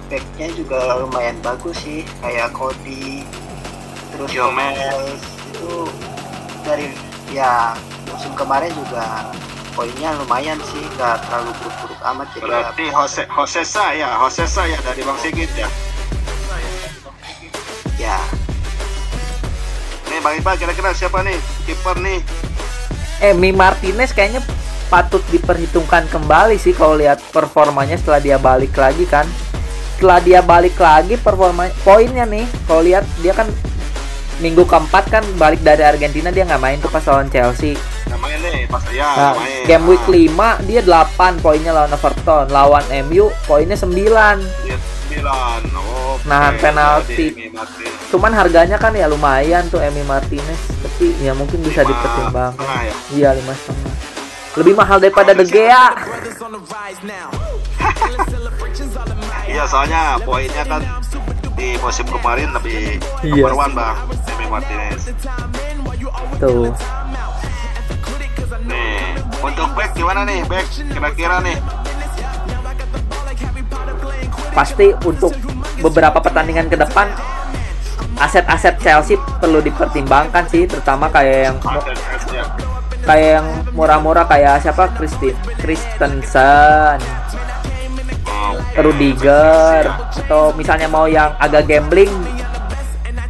[SPEAKER 2] backnya juga lumayan bagus sih kayak Cody terus.
[SPEAKER 1] Gomez
[SPEAKER 2] itu dari ya musim kemarin juga poinnya lumayan sih nggak terlalu buruk-buruk amat jadi ya,
[SPEAKER 1] berarti Jose Josesa ya, Josesa ya dari Bang Sigit ya.
[SPEAKER 2] ya
[SPEAKER 1] Nih Bang Iqbal kira-kira siapa nih kiper nih?
[SPEAKER 3] Emi Martinez kayaknya patut diperhitungkan kembali sih kalau lihat performanya setelah dia balik lagi kan. Setelah dia balik lagi performa poinnya nih, kalau lihat dia kan minggu keempat kan balik dari Argentina dia nggak main tuh pas lawan Chelsea.
[SPEAKER 1] Pas ya
[SPEAKER 3] Nah,
[SPEAKER 1] main.
[SPEAKER 3] game week
[SPEAKER 1] Nah,
[SPEAKER 3] 5 dia 8 poinnya lawan Everton, lawan MU poinnya 9.
[SPEAKER 1] dia sembilan. Oh.
[SPEAKER 3] Nahan penalti.
[SPEAKER 1] Mati.
[SPEAKER 3] Cuman harganya kan ya lumayan tuh Emi Martinez, tapi ya mungkin bisa dipertimbangkan.
[SPEAKER 1] ya.
[SPEAKER 3] Iya lima setengah. Lebih mahal daripada De Gea.
[SPEAKER 1] Iya soalnya poinnya kan di musim kemarin lebih
[SPEAKER 3] Iya.
[SPEAKER 1] number one bang Emi Martinez.
[SPEAKER 3] Tuh.
[SPEAKER 1] Untuk back gimana nih back kira-kira nih?
[SPEAKER 3] Pasti untuk beberapa pertandingan ke depan aset-aset Chelsea perlu dipertimbangkan sih, terutama kayak yang
[SPEAKER 1] ya.
[SPEAKER 3] kayak yang murah-murah kayak siapa Kristi Kristensen, Rudiger atau misalnya mau yang agak gambling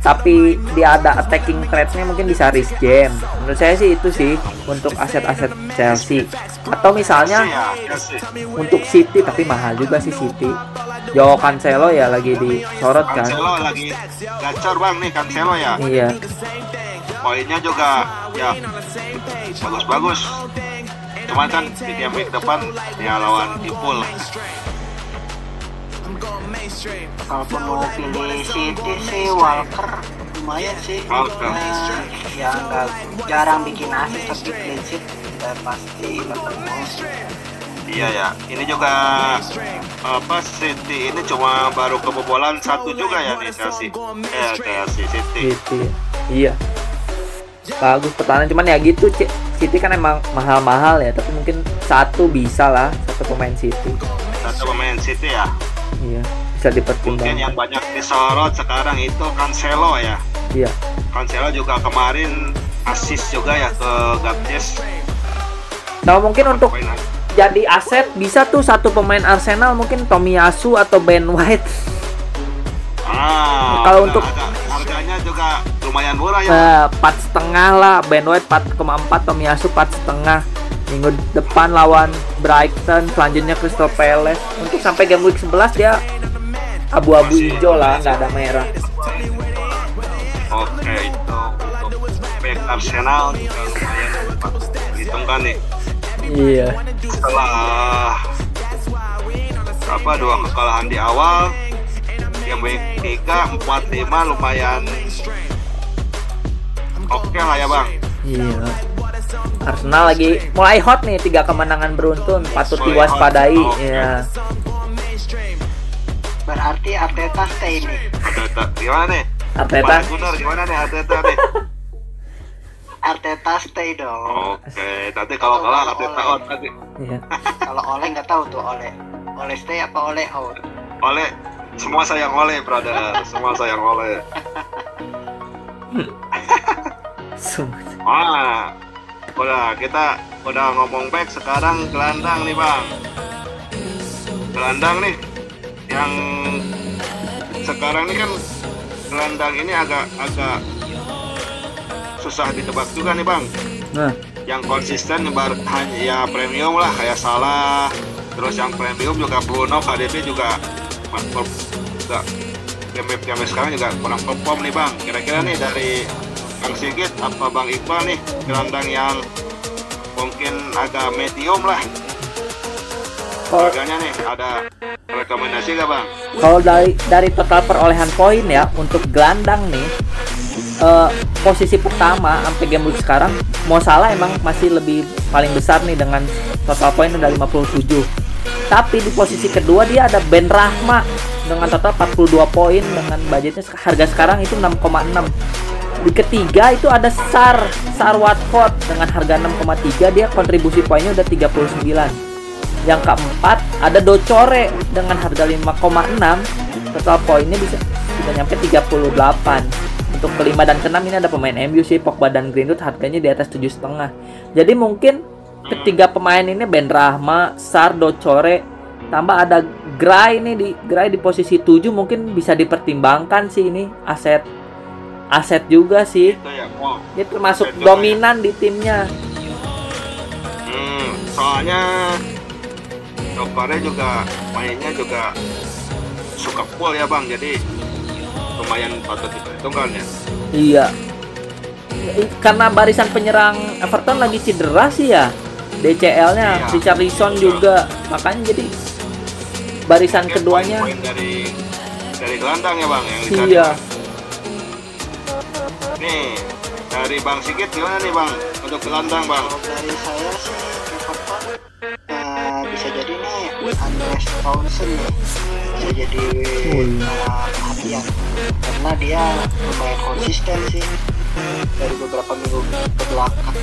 [SPEAKER 3] tapi dia ada attacking threat-nya mungkin bisa risk game. Menurut saya sih itu sih untuk aset-aset Chelsea. Atau misalnya untuk City tapi mahal juga sih City. Jo Cancelo ya lagi disorot kan.
[SPEAKER 1] Cancelo lagi gacor bang nih Cancelo ya.
[SPEAKER 3] Iya.
[SPEAKER 1] Poinnya juga ya bagus-bagus. Cuman kan di game depan dia lawan Ipul.
[SPEAKER 2] Kalaupun mau pilih City sih Walker lumayan sih
[SPEAKER 1] Walker.
[SPEAKER 2] Nah, ya nggak jarang bikin asis tapi clean sheet udah pasti ketemu
[SPEAKER 1] Iya ya. Ini juga apa City ini cuma baru kebobolan satu juga ya nih Chelsea. Eh Chelsea City.
[SPEAKER 3] City. Iya. Bagus pertahanan cuman ya gitu C- City kan emang mahal-mahal ya tapi mungkin satu bisa lah satu pemain City.
[SPEAKER 1] Satu pemain City ya.
[SPEAKER 3] Iya. Bisa
[SPEAKER 1] Mungkin
[SPEAKER 3] dipertimbangkan.
[SPEAKER 1] yang banyak disorot sekarang itu Cancelo ya.
[SPEAKER 3] Iya.
[SPEAKER 1] Cancelo juga kemarin assist juga ya ke Gapjes.
[SPEAKER 3] Nah mungkin untuk jadi aset bisa tuh satu pemain Arsenal mungkin Tomiyasu atau Ben White.
[SPEAKER 1] Ah,
[SPEAKER 3] Kalau untuk-
[SPEAKER 1] ada. harganya juga lumayan murah ya.
[SPEAKER 3] Eh, empat setengah lah Ben White 4,4 Tomiyasu empat setengah minggu depan lawan Brighton selanjutnya Crystal Palace untuk sampai game week 11 dia abu-abu hijau lah nggak ada merah
[SPEAKER 1] Oke itu untuk back Arsenal juga lumayan patut diperhitungkan nih.
[SPEAKER 3] iya
[SPEAKER 1] Setelah apa dua kekalahan di awal, yang week 3, 4, 5 lumayan oke lah ya bang.
[SPEAKER 3] iya Arsenal lagi mulai hot nih tiga kemenangan beruntun patut diwaspadai ya
[SPEAKER 2] berarti Arteta stay nih.
[SPEAKER 1] Arteta gimana? Nih?
[SPEAKER 3] Arteta
[SPEAKER 1] Gunnar gimana nih Arteta nih?
[SPEAKER 2] Arteta stay dong.
[SPEAKER 1] Oke, nanti kalau kalah Arteta out nanti.
[SPEAKER 3] iya.
[SPEAKER 2] Kalau oleh nggak tahu tuh oleh oleh stay apa oleh out?
[SPEAKER 1] Oleh semua sayang oleh brother, semua sayang oleh.
[SPEAKER 3] Sungguh.
[SPEAKER 1] Ah, udah kita udah ngomong back sekarang gelandang nih bang. Gelandang nih yang sekarang ini kan gelandang ini agak agak susah ditebak juga nih bang.
[SPEAKER 3] nah
[SPEAKER 1] Yang konsisten bar, hanya ya premium lah kayak salah. Terus yang premium juga Bruno, KDB juga juga game game sekarang juga kurang perform nih bang. Kira-kira nih dari Bang Sigit apa Bang Iqbal nih gelandang yang mungkin agak medium lah
[SPEAKER 3] kalau
[SPEAKER 1] harganya nih ada rekomendasi gak bang?
[SPEAKER 3] Kalau dari dari total perolehan poin ya untuk gelandang nih eh, posisi pertama sampai game week sekarang Mo Salah emang masih lebih paling besar nih dengan total poin udah 57. Tapi di posisi kedua dia ada Ben Rahma dengan total 42 poin dengan budgetnya harga sekarang itu 6,6. Di ketiga itu ada Sar, Sar Watford dengan harga 6,3 dia kontribusi poinnya udah 39. Yang keempat ada Docore dengan harga 5,6 total poinnya bisa sudah nyampe 38. Untuk kelima dan keenam ini ada pemain MU sih Pogba dan Greenwood harganya di atas 7,5. Jadi mungkin ketiga pemain ini Ben Rahma, Sar, Docore tambah ada Gray ini di Gray di posisi 7 mungkin bisa dipertimbangkan sih ini aset aset juga sih.
[SPEAKER 1] Itu ya, wow.
[SPEAKER 3] Dia termasuk
[SPEAKER 1] Aset juga
[SPEAKER 3] dominan di timnya.
[SPEAKER 1] Hmm, soalnya Dokternya juga mainnya juga suka full ya bang, jadi lumayan patut diperhitungkan ya.
[SPEAKER 3] Iya. Karena barisan penyerang Everton lagi cedera sih ya. DCL-nya
[SPEAKER 1] Iya.
[SPEAKER 3] Richarlison juga. Makanya jadi barisan
[SPEAKER 1] Mungkin
[SPEAKER 3] keduanya
[SPEAKER 1] poin-poin dari dari gelandang ya bang yang dicari.
[SPEAKER 3] iya.
[SPEAKER 1] Nih dari Bang Sigit gimana nih bang? Untuk gelandang bang?
[SPEAKER 2] Dari saya sih Everton eh, bisa jadi nih Andres Townsend nih. Bisa jadi perhatian karena dia lumayan konsisten sih dari beberapa minggu ke belakang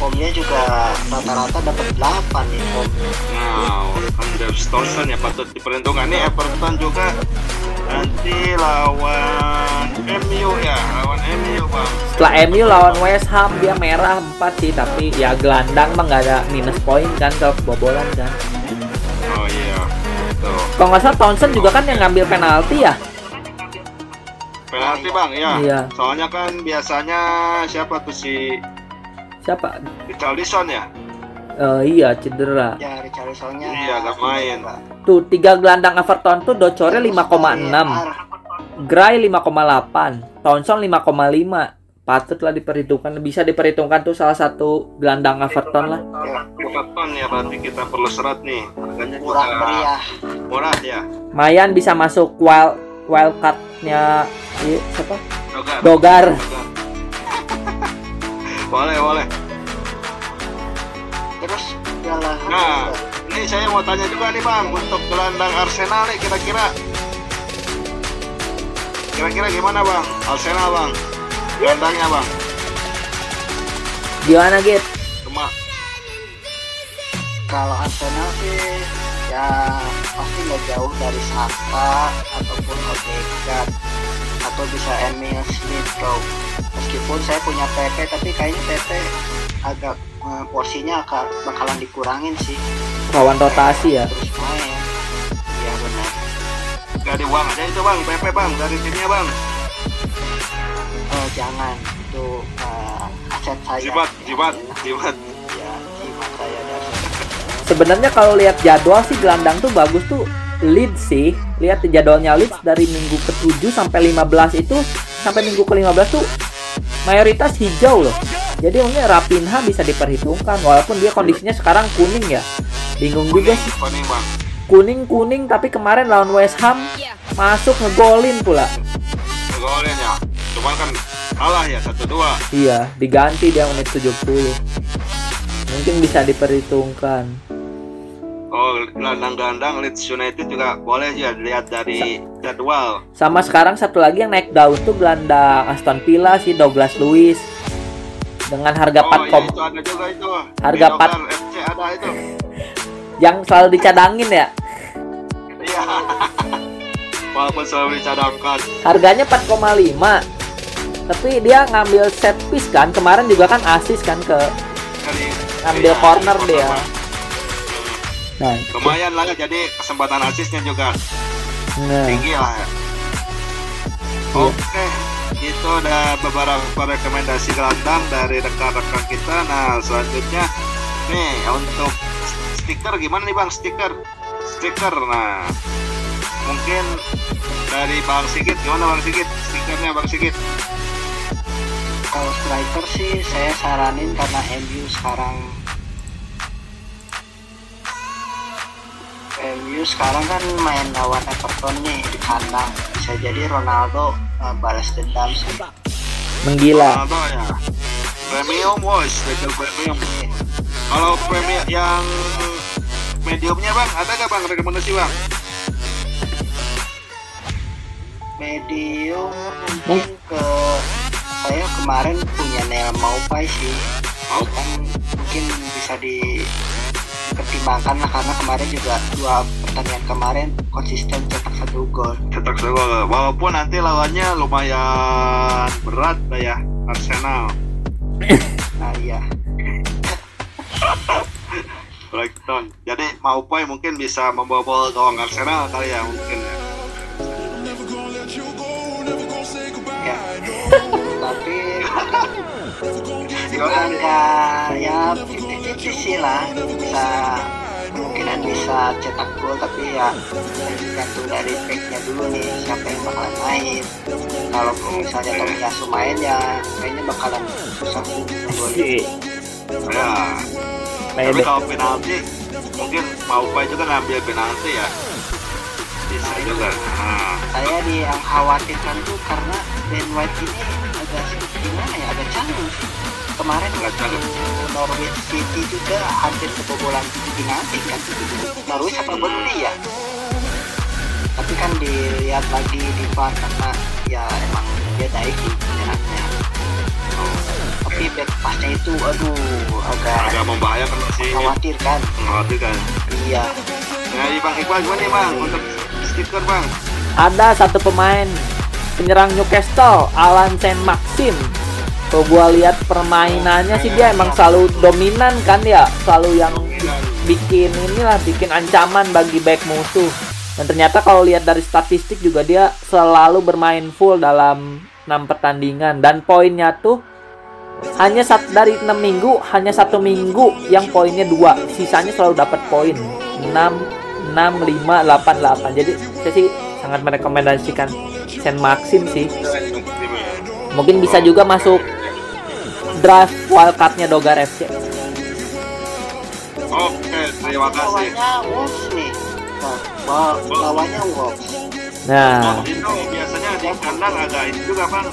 [SPEAKER 2] formnya juga rata-rata dapat 8 nih form
[SPEAKER 1] Nah, Anders Townsend ya patut diperhitungkan nih Everton juga nanti lawan MU ya lawan MU bang.
[SPEAKER 3] Setelah MU lawan West Ham dia merah 4 sih tapi ya gelandang mah nggak ada minus poin kan kalau kebobolan kan.
[SPEAKER 1] Oh iya, tuh
[SPEAKER 3] Kalau nggak salah Townsend juga kan yang ngambil penalti ya.
[SPEAKER 1] penalti bang ya.
[SPEAKER 3] Iya.
[SPEAKER 1] Soalnya kan biasanya siapa tuh si
[SPEAKER 3] Siapa?
[SPEAKER 1] Richarlison ya?
[SPEAKER 3] Eh, iya cedera.
[SPEAKER 2] ya Richarlisonnya
[SPEAKER 1] Iya, nggak main.
[SPEAKER 3] Tuh tiga gelandang Everton tuh Docore 5,6, Gray 5,8, Townsend 5,5. Patutlah diperhitungkan bisa diperhitungkan tuh salah satu gelandang Everton lah.
[SPEAKER 2] ya,
[SPEAKER 1] Everton ya berarti kita perlu serat nih. Harganya
[SPEAKER 2] murah
[SPEAKER 1] juga
[SPEAKER 2] meriah
[SPEAKER 1] murah ya.
[SPEAKER 3] Mayan bisa masuk wild wild card-nya iya, siapa?
[SPEAKER 1] Dogar.
[SPEAKER 3] Dogar.
[SPEAKER 1] Dogar. Boleh boleh.
[SPEAKER 2] terus
[SPEAKER 1] Nah, ini saya mau tanya juga nih bang untuk gelandang Arsenal nih kira-kira. Kira-kira gimana bang? Arsenal bang? Gelandangnya bang?
[SPEAKER 3] Gimana Git?
[SPEAKER 1] cuma.
[SPEAKER 2] Kalau Arsenal sih ya pasti nggak jauh dari Saka ataupun Odegaard atau bisa Emil Smith Rowe meskipun saya punya PP tapi kayaknya PP agak eh, porsinya akan bakalan dikurangin sih.
[SPEAKER 3] Lawan rotasi ya.
[SPEAKER 2] terus main. Iya benar.
[SPEAKER 1] Nggak dibuang aja itu bang. PP bang. Dari timnya bang.
[SPEAKER 2] Oh jangan. Itu eh, aset saya.
[SPEAKER 1] Jibat jibat jibat
[SPEAKER 2] ya jimat saya
[SPEAKER 3] Sebenarnya kalau lihat jadwal sih gelandang tuh bagus tuh. Leeds sih. Lihat jadwalnya Leeds dari minggu ke-7 sampai 15 itu sampai minggu ke-15 tuh mayoritas hijau loh. Jadi mungkin Rapinha bisa diperhitungkan walaupun dia kondisinya sekarang kuning ya. Bingung juga
[SPEAKER 1] kuning
[SPEAKER 3] sih.
[SPEAKER 1] kuning bang
[SPEAKER 3] Kuning-kuning tapi kemarin lawan West Ham masuk ngegolin pula.
[SPEAKER 1] golin ya cuman kan kalah ya satu dua
[SPEAKER 3] Iya, diganti dia menit 70. Mungkin bisa diperhitungkan.
[SPEAKER 1] Oh gelandang-gelandang Leeds United juga boleh ya dilihat dari jadwal
[SPEAKER 3] Sama sekarang satu lagi yang naik daun tuh gelandang Aston Villa si Douglas Luiz dengan harga
[SPEAKER 1] oh
[SPEAKER 3] 4
[SPEAKER 1] iya
[SPEAKER 3] kom
[SPEAKER 1] itu ada juga itu
[SPEAKER 3] Harga
[SPEAKER 1] Di
[SPEAKER 3] empat.
[SPEAKER 1] Dogar FC ada itu
[SPEAKER 3] yang selalu dicadangin ya.
[SPEAKER 1] iya walaupun selalu dicadangkan
[SPEAKER 3] Harganya 4,5. Tapi dia ngambil set piece kan. Kemarin juga kan asis kan ke
[SPEAKER 1] dari
[SPEAKER 3] Ambil
[SPEAKER 1] iya,
[SPEAKER 3] corner
[SPEAKER 1] corner,
[SPEAKER 3] dia.
[SPEAKER 1] Bang.
[SPEAKER 3] Nah,
[SPEAKER 1] lumayan lah jadi kesempatan asisnya juga
[SPEAKER 3] nah.
[SPEAKER 1] tinggi lah ya.
[SPEAKER 3] Iya.
[SPEAKER 1] Oke, itu ada beberapa rekomendasi gelandang dari rekan-rekan kita. Nah, selanjutnya nih untuk stiker gimana nih bang? Stiker, stiker. Nah, mungkin dari Bang Sigit gimana Bang Sigit? Stikernya Bang Sigit?
[SPEAKER 2] kalau striker sih saya saranin karena MU sekarang MU sekarang kan main lawan Everton nih di kandang bisa jadi Ronaldo uh, balas dendam sih
[SPEAKER 3] Menggila.
[SPEAKER 1] Ronaldo ya. Premium watch, special premium. Kalau premium yang mediumnya bang, ada nggak bang rekomendasi bang?
[SPEAKER 2] medium mungkin ke saya kemarin punya Neil Maupai sih
[SPEAKER 1] Mau
[SPEAKER 2] kan mungkin bisa dipertimbangkan lah karena kemarin juga dua pertandingan kemarin konsisten cetak satu gol.
[SPEAKER 1] Cetak gol. Walaupun nanti lawannya lumayan berat lah ya Arsenal.
[SPEAKER 2] Nah iya.
[SPEAKER 1] Brighton. Jadi mau poin mungkin bisa membobol gawang Arsenal kali ya mungkin ya.
[SPEAKER 2] ya. Tapi enggak ya 50-50 sih lah bisa kemungkinan bisa cetak gol tapi ya tergantung dari backnya dulu nih siapa yang bakalan main. Kalau misalnya Tomiyasu main ya kayaknya bakalan susah golnya
[SPEAKER 3] Iya.
[SPEAKER 1] ya. Tapi kalau penalti mungkin mau Pai juga ngambil penalti ya. Bisa juga. Nah,
[SPEAKER 2] saya di yang khawatirkan tuh karena Ben White ini agak sedikit gimana ya agak canggung sih kemarin
[SPEAKER 1] canggung.
[SPEAKER 2] Norwich City juga hampir kebobolan penalti kan Norwich apa Burnley ya? Tapi kan dilihat lagi di VAR karena ya emang dia diving jaraknya tapi back pasnya itu aduh agak
[SPEAKER 1] agak membahayakan sih.
[SPEAKER 2] mengkhawatirkan.
[SPEAKER 1] Mengkhawatirkan.
[SPEAKER 2] Iya.
[SPEAKER 1] Nah, di Bang Iqbal gimana nih Bang untuk stiker Bang?
[SPEAKER 3] Ada satu pemain penyerang Newcastle, Alan Saint Maxim. Kalau gua lihat permainannya sih dia emang selalu dominan kan ya, selalu yang bikin inilah bikin ancaman bagi back musuh. Dan ternyata kalau lihat dari statistik juga dia selalu bermain full dalam 6 pertandingan. Dan poinnya tuh hanya sat dari 6 minggu hanya satu minggu yang poinnya dua. Sisanya selalu dapat poin. 6 6 5 8 8 jadi saya sih sangat merekomendasikan Saint Maxim sih. Mungkin bisa juga masuk draft wildcardnya Dogar FC
[SPEAKER 1] Oke, terima kasih.
[SPEAKER 2] lawannya Wolves nih. Nah, ba- lawannya Wolves.
[SPEAKER 3] Nah.
[SPEAKER 1] Itu biasanya di kandang agak ini juga Bang.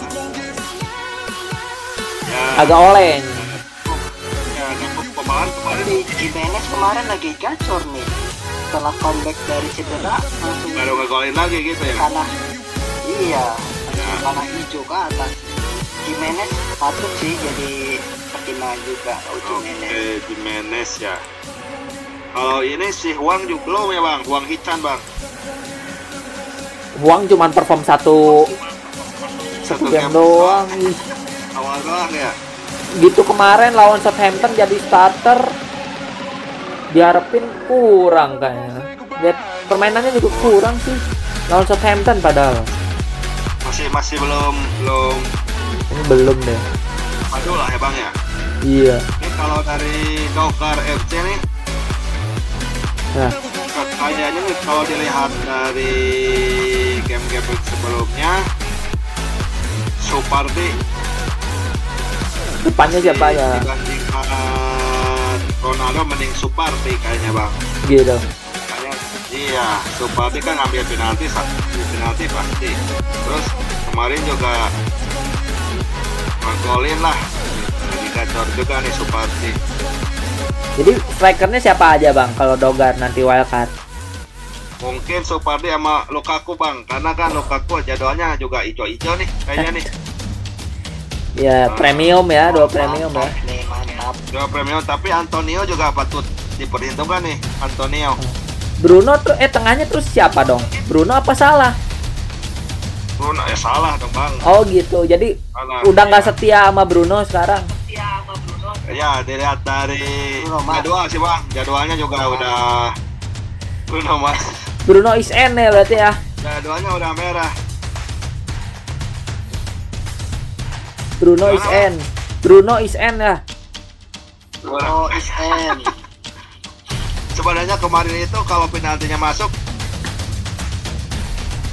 [SPEAKER 1] Ya,
[SPEAKER 3] agak oleng.
[SPEAKER 1] Ya agak pemain kemarin
[SPEAKER 2] Tapi Jimenez kemarin lagi gacor nih. Setelah comeback dari cedera langsung
[SPEAKER 1] baru ngegolin lagi gitu ya.
[SPEAKER 2] tanah iya langsung tanah hijau ke atas Jimenez patut sih jadi pertimbangan juga oh
[SPEAKER 1] Oke, Jimenez ya. Kalau ini si Huang juga belum ya Bang, Huang Hichan Bang.
[SPEAKER 3] Huang cuman perform satu satu game doang ih.
[SPEAKER 1] Awal doang ya.
[SPEAKER 3] gitu kemarin lawan Southampton jadi starter diharapin kurang kayaknya lihat permainannya juga kurang sih lawan Southampton padahal
[SPEAKER 1] Masih masih belum belum
[SPEAKER 3] ini belum deh.
[SPEAKER 1] Maju lah ya Bang ya.
[SPEAKER 3] iya.
[SPEAKER 1] Ini kalau dari Dokar FC nih
[SPEAKER 3] nah.
[SPEAKER 1] kayaknya nih kalau dilihat dari game-game sebelumnya Supardi
[SPEAKER 3] depannya siapa ya?
[SPEAKER 1] dibandingkan Ronaldo mending Supardi kayaknya bang.
[SPEAKER 3] Gitu
[SPEAKER 1] kayaknya iya Supardi kan ngambil penalti penalti pasti. Terus kemarin juga ngegolin lah. Jadi gacor juga nih Supardi.
[SPEAKER 3] Jadi strikernya siapa aja bang? Kalau Dogar nanti wildcard.
[SPEAKER 1] Mungkin Supardi sama Lukaku bang. Karena kan Lukaku jadwalnya juga ijo-ijo nih kayaknya nih.
[SPEAKER 3] Ya premium ya dua premium ya.
[SPEAKER 2] Mantap nih mantap.
[SPEAKER 1] Dua premium tapi Antonio juga patut diperhitungkan nih Antonio.
[SPEAKER 3] Bruno tuh eh tengahnya terus siapa dong? Bruno apa salah
[SPEAKER 1] Bruno ya salah dong bang.
[SPEAKER 3] Oh gitu. Jadi
[SPEAKER 1] Salah.
[SPEAKER 3] udah nggak setia sama Bruno sekarang?
[SPEAKER 1] Ya dilihat dari
[SPEAKER 2] Bruno
[SPEAKER 1] jadwal sih bang, jadwalnya juga udah Bruno Mars.
[SPEAKER 3] Bruno is N ya berarti ya?
[SPEAKER 1] Jadwalnya udah merah.
[SPEAKER 3] Bruno is N. Bruno is N ya?
[SPEAKER 2] Bruno is in
[SPEAKER 1] Sebenarnya kemarin itu kalau penaltinya masuk,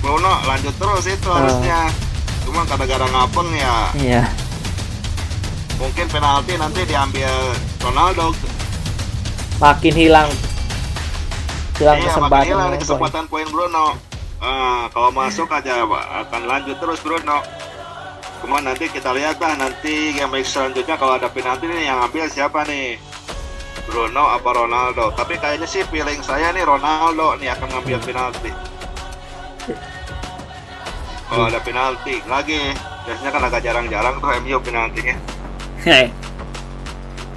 [SPEAKER 1] Bruno lanjut terus itu
[SPEAKER 3] Ah.
[SPEAKER 1] harusnya. Cuma gara-gara ngapeng ya,
[SPEAKER 3] iya
[SPEAKER 1] mungkin penalti nanti diambil Ronaldo.
[SPEAKER 3] makin hilang hilang
[SPEAKER 1] iya,
[SPEAKER 3] kesempatan
[SPEAKER 1] makanya hilang kesempatan poin Bruno. Ah, kalau masuk aja Pak, akan lanjut terus Bruno. Cuma nanti kita lihat lah nanti game week selanjutnya kalau ada penalti nih yang ambil siapa nih? Bruno apa Ronaldo? Tapi kayaknya sih feeling saya nih Ronaldo nih akan ngambil penalti. Kalau ada penalti lagi, biasanya kan agak jarang-jarang tuh MU penaltinya.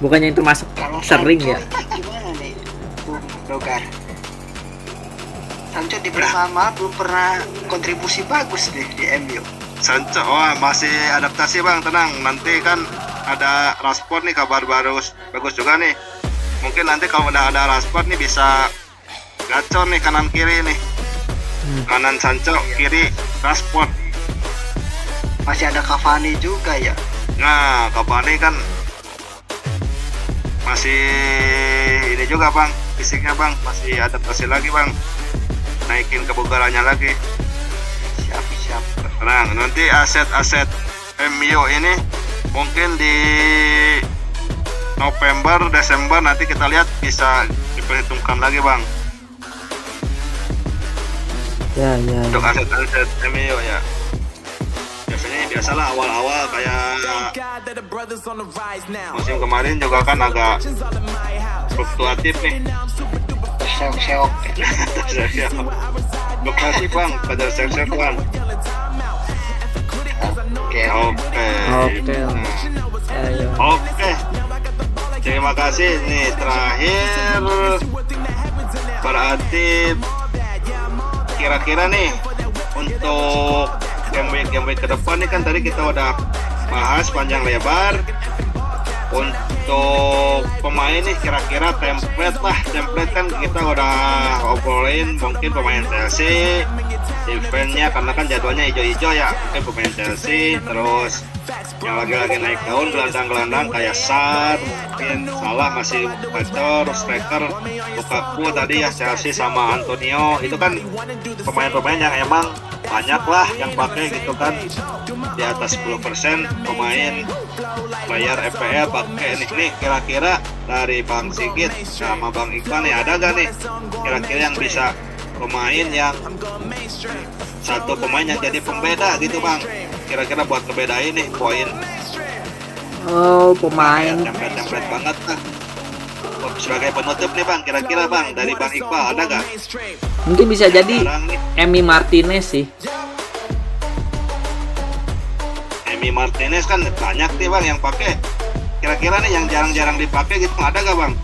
[SPEAKER 3] bukannya itu masuk
[SPEAKER 2] kalau
[SPEAKER 3] sering
[SPEAKER 2] Sancho
[SPEAKER 3] ya
[SPEAKER 2] gimana nih Bung Dogar Sancho di bersama belum pernah kontribusi bagus deh di MU
[SPEAKER 1] Sancho, wah masih adaptasi bang, tenang. Nanti kan ada Rashford nih kabar baru bagus juga nih. Mungkin nanti kalau udah ada Rashford nih bisa gacor nih kanan kiri nih.
[SPEAKER 3] Hmm.
[SPEAKER 1] Kanan Sancho, kiri Rashford.
[SPEAKER 2] masih ada Cavani juga ya?
[SPEAKER 1] Nah, Cavani kan masih ini juga bang, fisiknya bang masih adaptasi lagi bang. Naikin kebugarannya lagi.
[SPEAKER 2] Siap siap.
[SPEAKER 1] Nah, nanti aset-aset MU ini mungkin di November, Desember nanti kita lihat bisa diperhitungkan lagi bang
[SPEAKER 3] Ya, ya.
[SPEAKER 1] untuk aset-aset MU ya. Biasanya biasalah awal-awal kayak musim kemarin juga kan agak fluktuatif nih.
[SPEAKER 2] seok-seok
[SPEAKER 1] Fluktuatif bang, pada sek-sek bang.
[SPEAKER 2] oke
[SPEAKER 1] Oke.
[SPEAKER 3] Oke.
[SPEAKER 1] Nah,
[SPEAKER 3] Ya, ya.
[SPEAKER 1] Oke. Terima kasih nih terakhir berarti kira-kira nih untuk game week game week ke depan nih kan tadi kita udah bahas panjang lebar. Untuk pemain nih kira-kira template lah. Template kan kita udah obrolin mungkin pemain Chelsea defense-nya karena kan jadwalnya hijau-hijau ya. Mungkin pemain Chelsea terus yang lagi-lagi naik daun gelandang-gelandang kayak Sar mungkin salah masih Pacor striker Lukaku tadi ya Chelsea sama Antonio. Itu kan pemain-pemain yang emang banyak lah yang pakai gitu kan. Di atas 10% pemain player FPL pakai. Nih nih kira-kira dari Bang Sigit sama Bang Iqbal nih ada gak nih kira-kira yang bisa pemain yang satu pemain yang jadi pembeda gitu Bang. Kira-kira buat ngebedain nih poin.
[SPEAKER 3] Oh, pemain.
[SPEAKER 1] template-template banget lah sebagai penutup nih Bang. Kira-kira Bang dari Bang Iqbal ada gak
[SPEAKER 3] Mungkin bisa jadi
[SPEAKER 1] sekarang nih.
[SPEAKER 3] Emi Martinez sih.
[SPEAKER 1] Emi Martinez kan banyak nih Bang yang pakai. Kira-kira nih yang jarang-jarang dipakai gitu ada gak Bang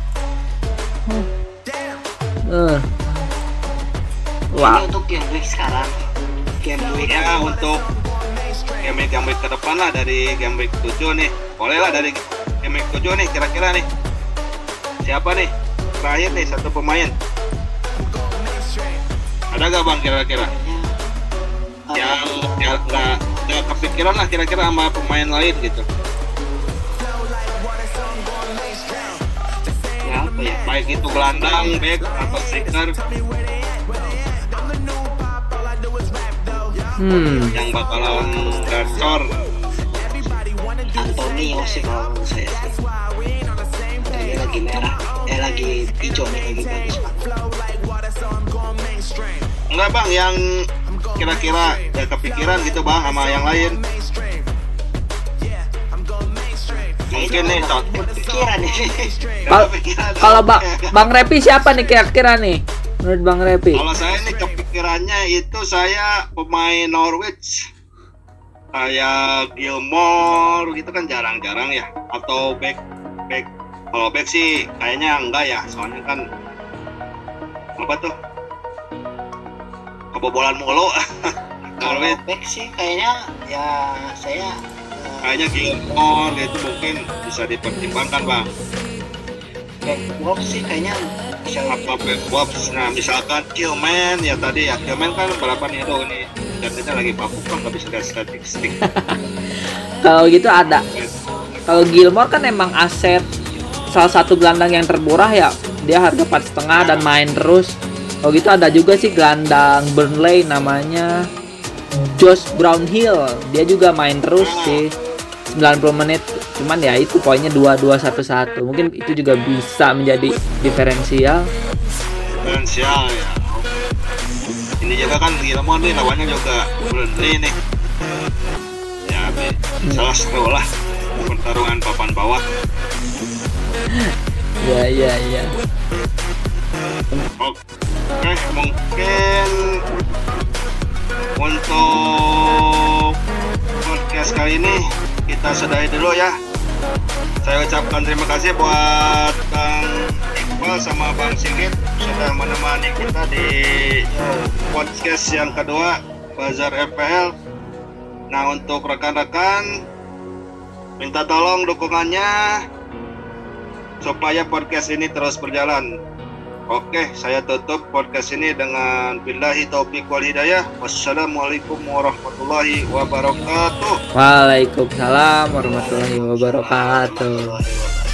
[SPEAKER 2] game week sekarang. Game week.
[SPEAKER 1] ya untuk game week game week ke depan lah dari game week 7 nih. Boleh lah dari game week 7 nih kira-kira nih. Siapa nih? Terakhir nih satu pemain. Ada gak bang kira-kira? Yang ya nggak nggak kepikiran lah kira-kira sama pemain lain gitu.
[SPEAKER 2] Ya apa ya?
[SPEAKER 1] Baik itu gelandang back atau striker
[SPEAKER 3] hmm,
[SPEAKER 1] yang bakalan gacor
[SPEAKER 2] Antonio sih kalau menurut saya Antonio lagi merah. Eh lagi hijau nih lagi bagus
[SPEAKER 1] enggak bang yang kira-kira ya kepikiran gitu bang sama yang lain. Mungkin nih contoh
[SPEAKER 2] pikiran ini
[SPEAKER 3] Kal- kalau Bang Bang Repi siapa nih kira-kira nih? Menurut Bang Repi.
[SPEAKER 1] Kalau saya itu saya pemain Norwich kayak Gilmore gitu kan jarang-jarang ya. Atau back back. Kalau back sih kayaknya enggak ya soalnya kan apa tuh? Kebobolan mulu.
[SPEAKER 2] Kalau back sih kayaknya ya saya eh,
[SPEAKER 1] kayaknya Gilmore itu mungkin bisa dipertimbangkan bang.
[SPEAKER 2] Back sih kayaknya bisa
[SPEAKER 1] apa Wolves nah misalkan Killman ya tadi ya Killman kan berapa nih aduh ini jadinya lagi baku kan nggak bisa lihat statistik
[SPEAKER 3] Kalau gitu ada. Kalau Gilmore kan emang aset salah satu gelandang yang termurah ya. Dia harga empat setengah dan main terus. Kalau gitu ada juga sih gelandang Burnley namanya Josh Brownhill. Dia juga main terus sih 90 menit. Cuman ya itu poinnya 2-2-1-1. Mungkin itu juga bisa menjadi diferensial.
[SPEAKER 1] potensial ya ini juga kan Gilmore nih lawannya juga Burnley nih ya be- salah seru lah pertarungan papan bawah
[SPEAKER 3] Ya ya ya.
[SPEAKER 1] oke mungkin untuk podcast kali ini kita sudahi dulu ya saya ucapkan terima kasih buat Bang Iqbal sama Bang Sigit sudah menemani kita di podcast yang kedua Bazar FPL. Nah untuk rekan-rekan minta tolong dukungannya supaya podcast ini terus berjalan. Oke, saya tutup podcast ini dengan billahi taufik wal hidayah. Wassalamualaikum warahmatullahi wabarakatuh.
[SPEAKER 3] Waalaikumsalam warahmatullahi wabarakatuh.